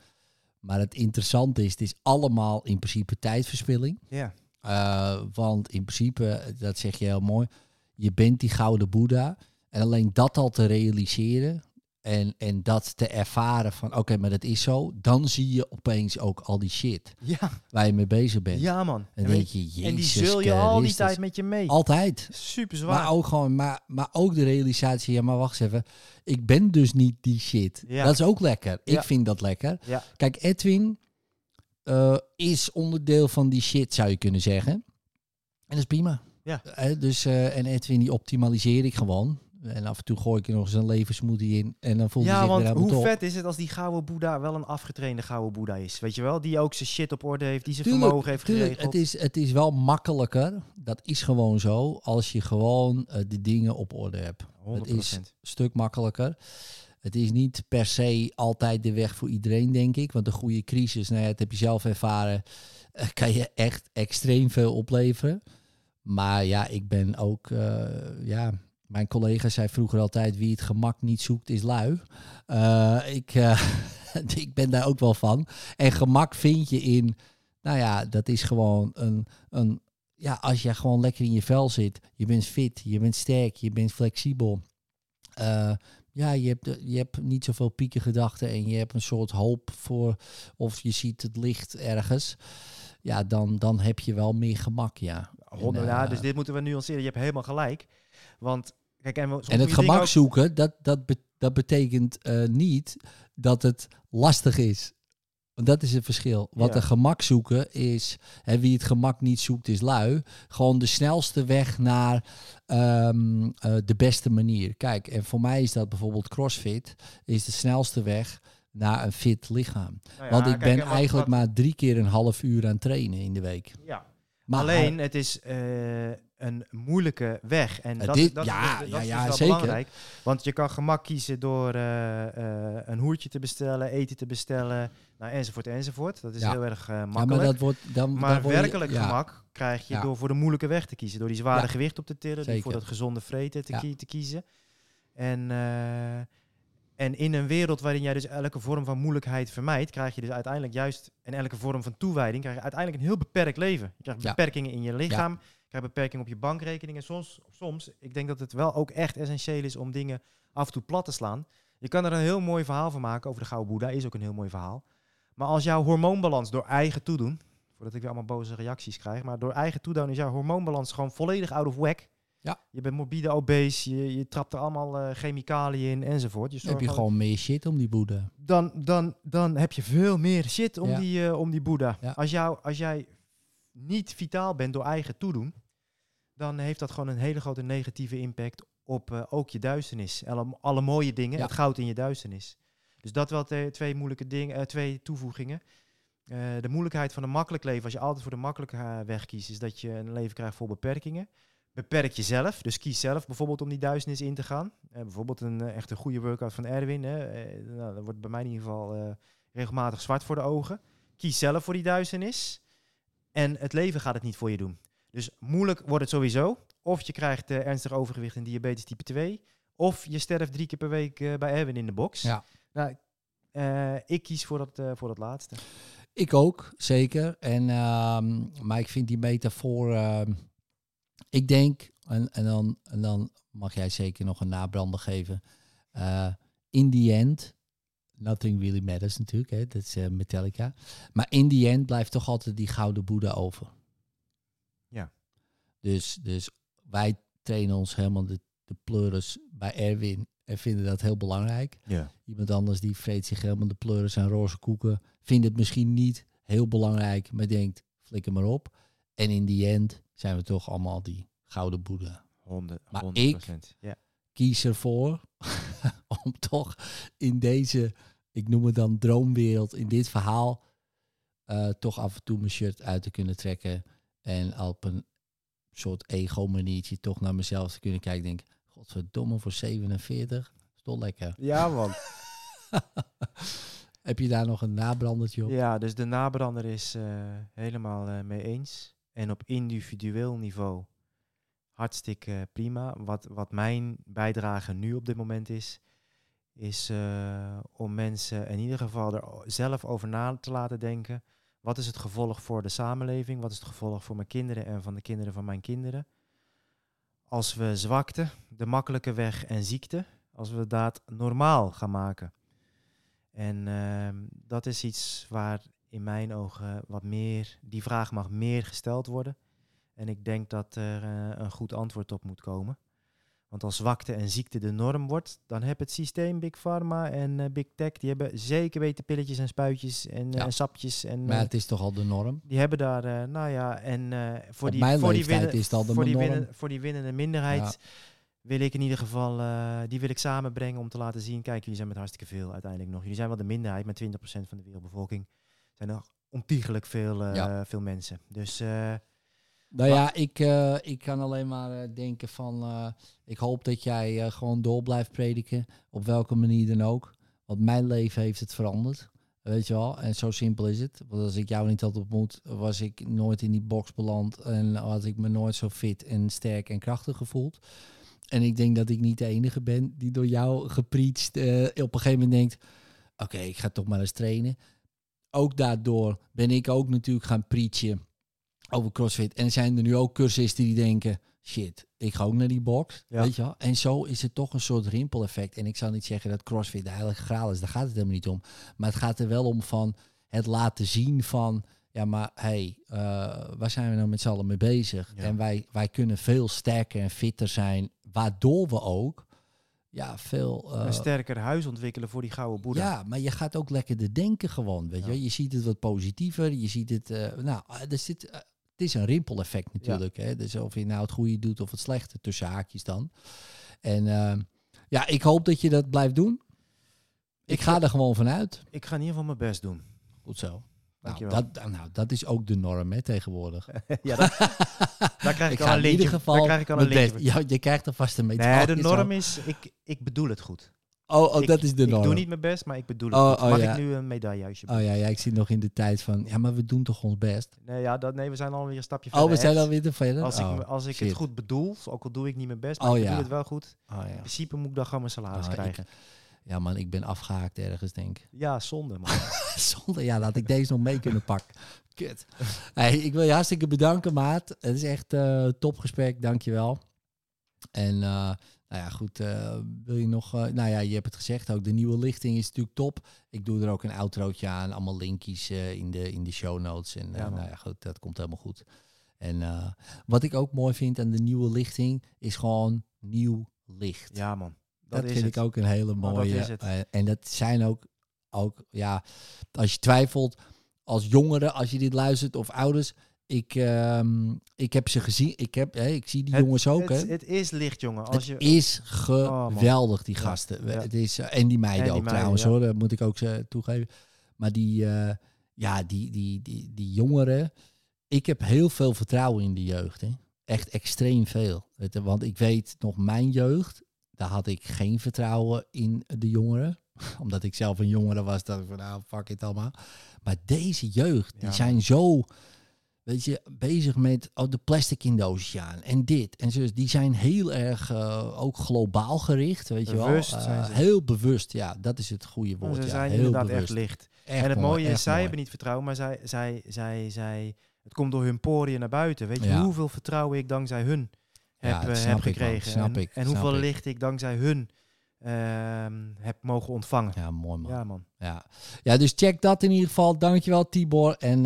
Maar het interessante is, het is allemaal in principe tijdverspilling. ja. Uh, want in principe, dat zeg je heel mooi, je bent die gouden boeddha. En alleen dat al te realiseren en, en dat te ervaren van oké, maar dat is zo. Dan zie je opeens ook al die shit Ja, waar je mee bezig bent. ja man. En denk je, jezus en die zul je al die tijd met je mee. Altijd. Super zwaar. Maar ook, gewoon, maar, maar ook de realisatie, ja maar wacht eens even. Ik ben dus niet die shit. Ja. Dat is ook lekker. Ik Ja. vind dat lekker. Ja. Kijk, Edwin eh, is onderdeel van die shit, zou je kunnen zeggen. En dat is prima. Ja. Dus, eh, en Edwin, die optimaliseer ik gewoon. En af en toe gooi ik er nog eens een levensmoothie in. En dan voelt hij ja, zich want weer hoe top. vet is het als die gouden boeddha wel een afgetrainde gouden boeddha is? Weet je wel? Die ook zijn shit op orde heeft, die zijn Tuurlijk, vermogen heeft tuurlijk, geregeld. het is, het is wel makkelijker. Dat is gewoon zo. Als je gewoon eh, de dingen op orde hebt. 100%. Het is een stuk makkelijker. Het is niet per se altijd de weg voor iedereen, denk ik. Want een goede crisis, nou ja, dat heb je zelf ervaren, eh, kan je echt extreem veel opleveren. Maar ja, ik ben ook, eh, ja, mijn collega zei vroeger altijd, wie het gemak niet zoekt is lui. Eh, ik, eh, ik ben daar ook wel van. En gemak vind je in, nou ja, dat is gewoon een, een ja, als je gewoon lekker in je vel zit, je bent fit, je bent sterk, je bent flexibel. Eh, ja, je hebt, je hebt niet zoveel pieken gedachten en je hebt een soort hoop voor, of je ziet het licht ergens. Ja, dan, dan heb je wel meer gemak, ja. Honderd, En, ja, eh, dus dit moeten we nuanceren. Je hebt helemaal gelijk. Want, kijk, en, En het gemak ook- zoeken, dat, dat, be- dat betekent eh, niet dat het lastig is. Want dat is het verschil. Wat Ja. een gemak zoeken is, hè, wie het gemak niet zoekt is lui. Gewoon de snelste weg naar ehm, eh, de beste manier. Kijk, en voor mij is dat bijvoorbeeld CrossFit, is de snelste weg naar een fit lichaam. Nou ja, Want ik kijk, ben en wat- eigenlijk wat- maar drie keer een half uur aan trainen in de week. Ja, Maar alleen, het is, eh, een moeilijke weg. En Eh, dat, dit- dat, ja, dat, ja, is ja, dus wel zeker. belangrijk. Want je kan gemak kiezen door eh, eh, een hoertje te bestellen, eten te bestellen, nou, enzovoort, enzovoort. Dat is Ja. heel erg Ja, makkelijk. maar dat wordt dan. Maar dan word je- werkelijk ja. gemak krijg je Ja. door voor de moeilijke weg te kiezen. Door die zware Ja. gewicht op te tillen, door voor dat gezonde vreten te, Ja. kie- te kiezen. En, en in een wereld waarin jij dus elke vorm van moeilijkheid vermijdt, krijg je dus uiteindelijk juist, en elke vorm van toewijding, krijg je uiteindelijk een heel beperkt leven. Je krijgt Ja. beperkingen in je lichaam, je krijgt beperkingen op je bankrekening. En soms, soms, ik denk dat het wel ook echt essentieel is om dingen af en toe plat te slaan. Je kan er een heel mooi verhaal van maken over de Gouden Boeddha, is ook een heel mooi verhaal. Maar als jouw hormoonbalans door eigen toedoen, voordat ik weer allemaal boze reacties krijg, maar door eigen toedoen is jouw hormoonbalans gewoon volledig out of whack. Ja. Je bent morbide obese, je, je trapt er allemaal eh, chemicaliën in enzovoort. Je Dan heb je gewoon- gewoon meer shit om die boede. dan, dan, dan heb je veel meer shit om Ja. die, eh, om die boeddha. Ja. Als, jou, als jij niet vitaal bent door eigen toedoen, dan heeft dat gewoon een hele grote negatieve impact op eh, ook je duisternis. Alle, alle mooie dingen, Ja. het goud in je duisternis. Dus dat wel twee moeilijke dingen, eh, twee toevoegingen. Eh, de moeilijkheid van een makkelijk leven, als je altijd voor de makkelijke weg kiest, is dat je een leven krijgt vol beperkingen. Beperk jezelf, dus kies zelf bijvoorbeeld om die duisternis in te gaan. Bijvoorbeeld een echt een goede workout van Erwin. Hè. Nou, dat wordt bij mij in ieder geval regelmatig zwart voor de ogen. Kies zelf voor die duisternis. En het leven gaat het niet voor je doen. Dus moeilijk wordt het sowieso. Of je krijgt eh, ernstig overgewicht en diabetes type 2. Of je sterft drie keer per week eh, bij Erwin in de box. Ja. Nou, eh, ik kies voor dat, voor dat laatste. Ik ook, zeker. En, ehm, maar ik vind die metafoor. ehm, ik denk, en, en, dan, en dan mag jij zeker nog een nabrander geven. in the end, nothing really matters natuurlijk, hè, dat is Metallica. Maar in the end blijft toch altijd die gouden boeddha over. Ja. Dus, dus wij trainen ons helemaal de, de pleuris bij Erwin en vinden dat heel belangrijk. Ja. Iemand anders die vreet zich helemaal de pleuris en roze koeken. Vindt het misschien niet heel belangrijk, maar denkt, flikker maar op. En in die end zijn we toch allemaal die gouden boeddha. 100, Maar 100%. Ja. Kies ervoor om toch in deze, ik noem het dan droomwereld, in dit verhaal, eh, toch af en toe mijn shirt uit te kunnen trekken. En op een soort ego-maniertje toch naar mezelf te kunnen kijken. Denk, godverdomme, voor 47, is toch lekker. ja, man. Heb je daar nog een nabrandertje op? Ja, dus de nabrander is eh, helemaal eh, mee eens. En op individueel niveau hartstikke prima. Wat, wat mijn bijdrage nu op dit moment is, is eh, om mensen in ieder geval er zelf over na te laten denken. Wat is het gevolg voor de samenleving? Wat is het gevolg voor mijn kinderen en van de kinderen van mijn kinderen? Als we zwakte, de makkelijke weg en ziekte, als we dat normaal gaan maken. En ehm, dat is iets waar in mijn ogen wat meer, die vraag mag meer gesteld worden. En ik denk dat er eh, een goed antwoord op moet komen. Want als zwakte en ziekte de norm wordt, dan heb het systeem Big Pharma en eh, Big Tech, die hebben zeker weten pilletjes en spuitjes en, eh, Ja. sapjes. En, Maar eh, het is toch al de norm? die hebben daar, nou ja, en voor, Op die, voor, die winnen- is het al de voor, die winnen, voor die winnende minderheid Ja. wil ik in ieder geval, die wil ik samenbrengen om te laten zien, kijk, jullie zijn met hartstikke veel uiteindelijk nog. Jullie zijn wel de minderheid met 20% van de wereldbevolking. Er zijn nog ontiegelijk veel, Ja. veel mensen. Dus Nou ja, ik, eh, ik kan alleen maar eh, denken van... eh, ik hoop dat jij gewoon door blijft prediken. Op welke manier dan ook. Want mijn leven heeft het veranderd. Weet je wel? En zo simpel is het. Want als ik jou niet had ontmoet, was ik nooit in die box beland. En had ik me nooit zo fit en sterk en krachtig gevoeld. En ik denk dat ik niet de enige ben die door jou gepreacht eh, op een gegeven moment denkt... Oké, ik ga toch maar eens trainen. Ook daardoor ben ik ook natuurlijk gaan preachen over CrossFit. En zijn er nu ook cursisten die denken, shit, ik ga ook naar die box. Ja. Weet je wel? En zo is het toch een soort rimpeleffect. En ik zou niet zeggen dat CrossFit de heilige graal is. Daar gaat het helemaal niet om. Maar het gaat er wel om van het laten zien van... Ja, maar hey, eh, waar zijn we nou met z'n allen mee bezig? Ja. En wij, wij kunnen veel sterker en fitter zijn. Waardoor we ook ja, veel... eh, een sterker huis ontwikkelen voor die gouden boeddha. ja, maar je gaat ook lekkerder denken gewoon, weet je. Ja. Je ziet het wat positiever, je ziet het... eh, nou, er zit, het is een rimpeleffect natuurlijk, hè. Dus of je nou het goede doet of het slechte, tussen haakjes dan. En eh, ja, ik hoop dat je dat blijft doen. Ik, Ik ga er gewoon vanuit. Ik ga in ieder geval mijn best doen. Goed zo. Nou, dat, nou, dat is ook de norm hè, tegenwoordig. ja, dat, daar krijg ik, al ga een in ieder geval daar krijg ik al een lintje. Ja, je krijgt er vast een Nee, medaille. de norm is, ik, ik bedoel het goed. Oh, oh ik, dat is de norm. Ik doe niet mijn best, maar ik bedoel het Oh, oh, Mag ja. ik nu een medaille alsjeblieft? Oh ja, ja, ik zit nog in de tijd van... Ja, maar we doen toch ons best? Nee, ja, dat, nee, we zijn alweer een stapje Oh, verder. we zijn alweer te verder? Als ik, Oh, als ik shit. het goed bedoel, ook al doe ik niet mijn best, maar Oh, ik ja. bedoel het wel goed. Oh, In ja. principe moet ik dan gewoon mijn salaris Oh, ik- krijgen. ja, man, ik ben afgehaakt ergens, denk ik. Ja, zonde man. Zonde, ja, dat ik deze nog mee kunnen pakken. Kut. Hey, ik wil je hartstikke bedanken, maat. Het is echt eh topgesprek, dankjewel. En eh, nou ja, goed, eh, wil je nog... eh, nou ja, je hebt het gezegd ook, de nieuwe lichting is natuurlijk top. Ik doe er ook een outrootje aan, allemaal linkjes in, de, in de show notes. En Ja, nou ja, goed, dat komt helemaal goed. En wat ik ook mooi vind aan de nieuwe lichting, is gewoon nieuw licht. ja man, dat, Dat, is vind het. ik ook een hele dat mooie. en dat zijn ook, ook, ja, als je twijfelt, als jongeren, als je dit luistert, of ouders, ik, ehm, ik heb ze gezien. Ik, heb, hè, ik zie die Het- jongens ook. Het, hè. het is licht jongen. Als Het je, Oh, is geweldig, die Ja, gasten. ja. Het is, eh, en die meiden En die ook meiden, trouwens ja. hoor, dat moet ik ook eh, toegeven. Maar die, eh, ja, die, die, die, die jongeren, ik heb heel veel vertrouwen in de jeugd. Hè. Echt extreem veel. Het- Want ik weet nog mijn jeugd, daar had ik geen vertrouwen in de jongeren. Omdat ik zelf een jongere was, dacht ik van nou, fuck it allemaal. Maar deze jeugd, die zijn zo, weet je, bezig met oh, de plastic in doosjes aan en dit en zo. Die zijn heel erg eh, ook globaal gericht, weet Bewust je wel. Eh, heel bewust, ja, dat is het goede woord. ze ja. zijn heel inderdaad bewust. echt licht. Echt en het mooi, mooie is, zij mooi. hebben niet vertrouwen, maar zij, zij, zij, zij, het komt door hun poriën naar buiten. Weet je Ja. hoeveel vertrouwen ik dankzij hun Ja, heb, eh, heb ik, gekregen. Snap en, ik, en snap hoeveel ik. licht ik dankzij hun ehm, heb mogen ontvangen. Ja, mooi man. Ja. Ja man. Ja. dus check dat in ieder geval. Dankjewel Tibor. En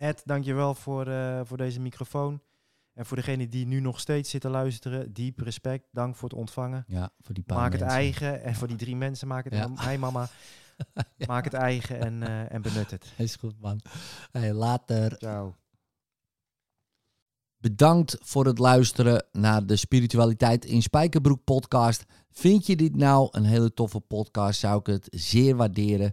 Ed, dankjewel voor, eh, voor deze microfoon. En voor degene die nu nog steeds zitten luisteren, diep respect. Dank voor het ontvangen. ja, voor die paar maak het eigen. En voor die drie mensen, maak het. Ja. Hey mama, maak het eigen en, eh, en benut het. Is goed man. Hey, later. Ciao. Bedankt voor het luisteren naar de Spiritualiteit in Spijkerbroek podcast. Vind je dit nou een hele toffe podcast, zou ik het zeer waarderen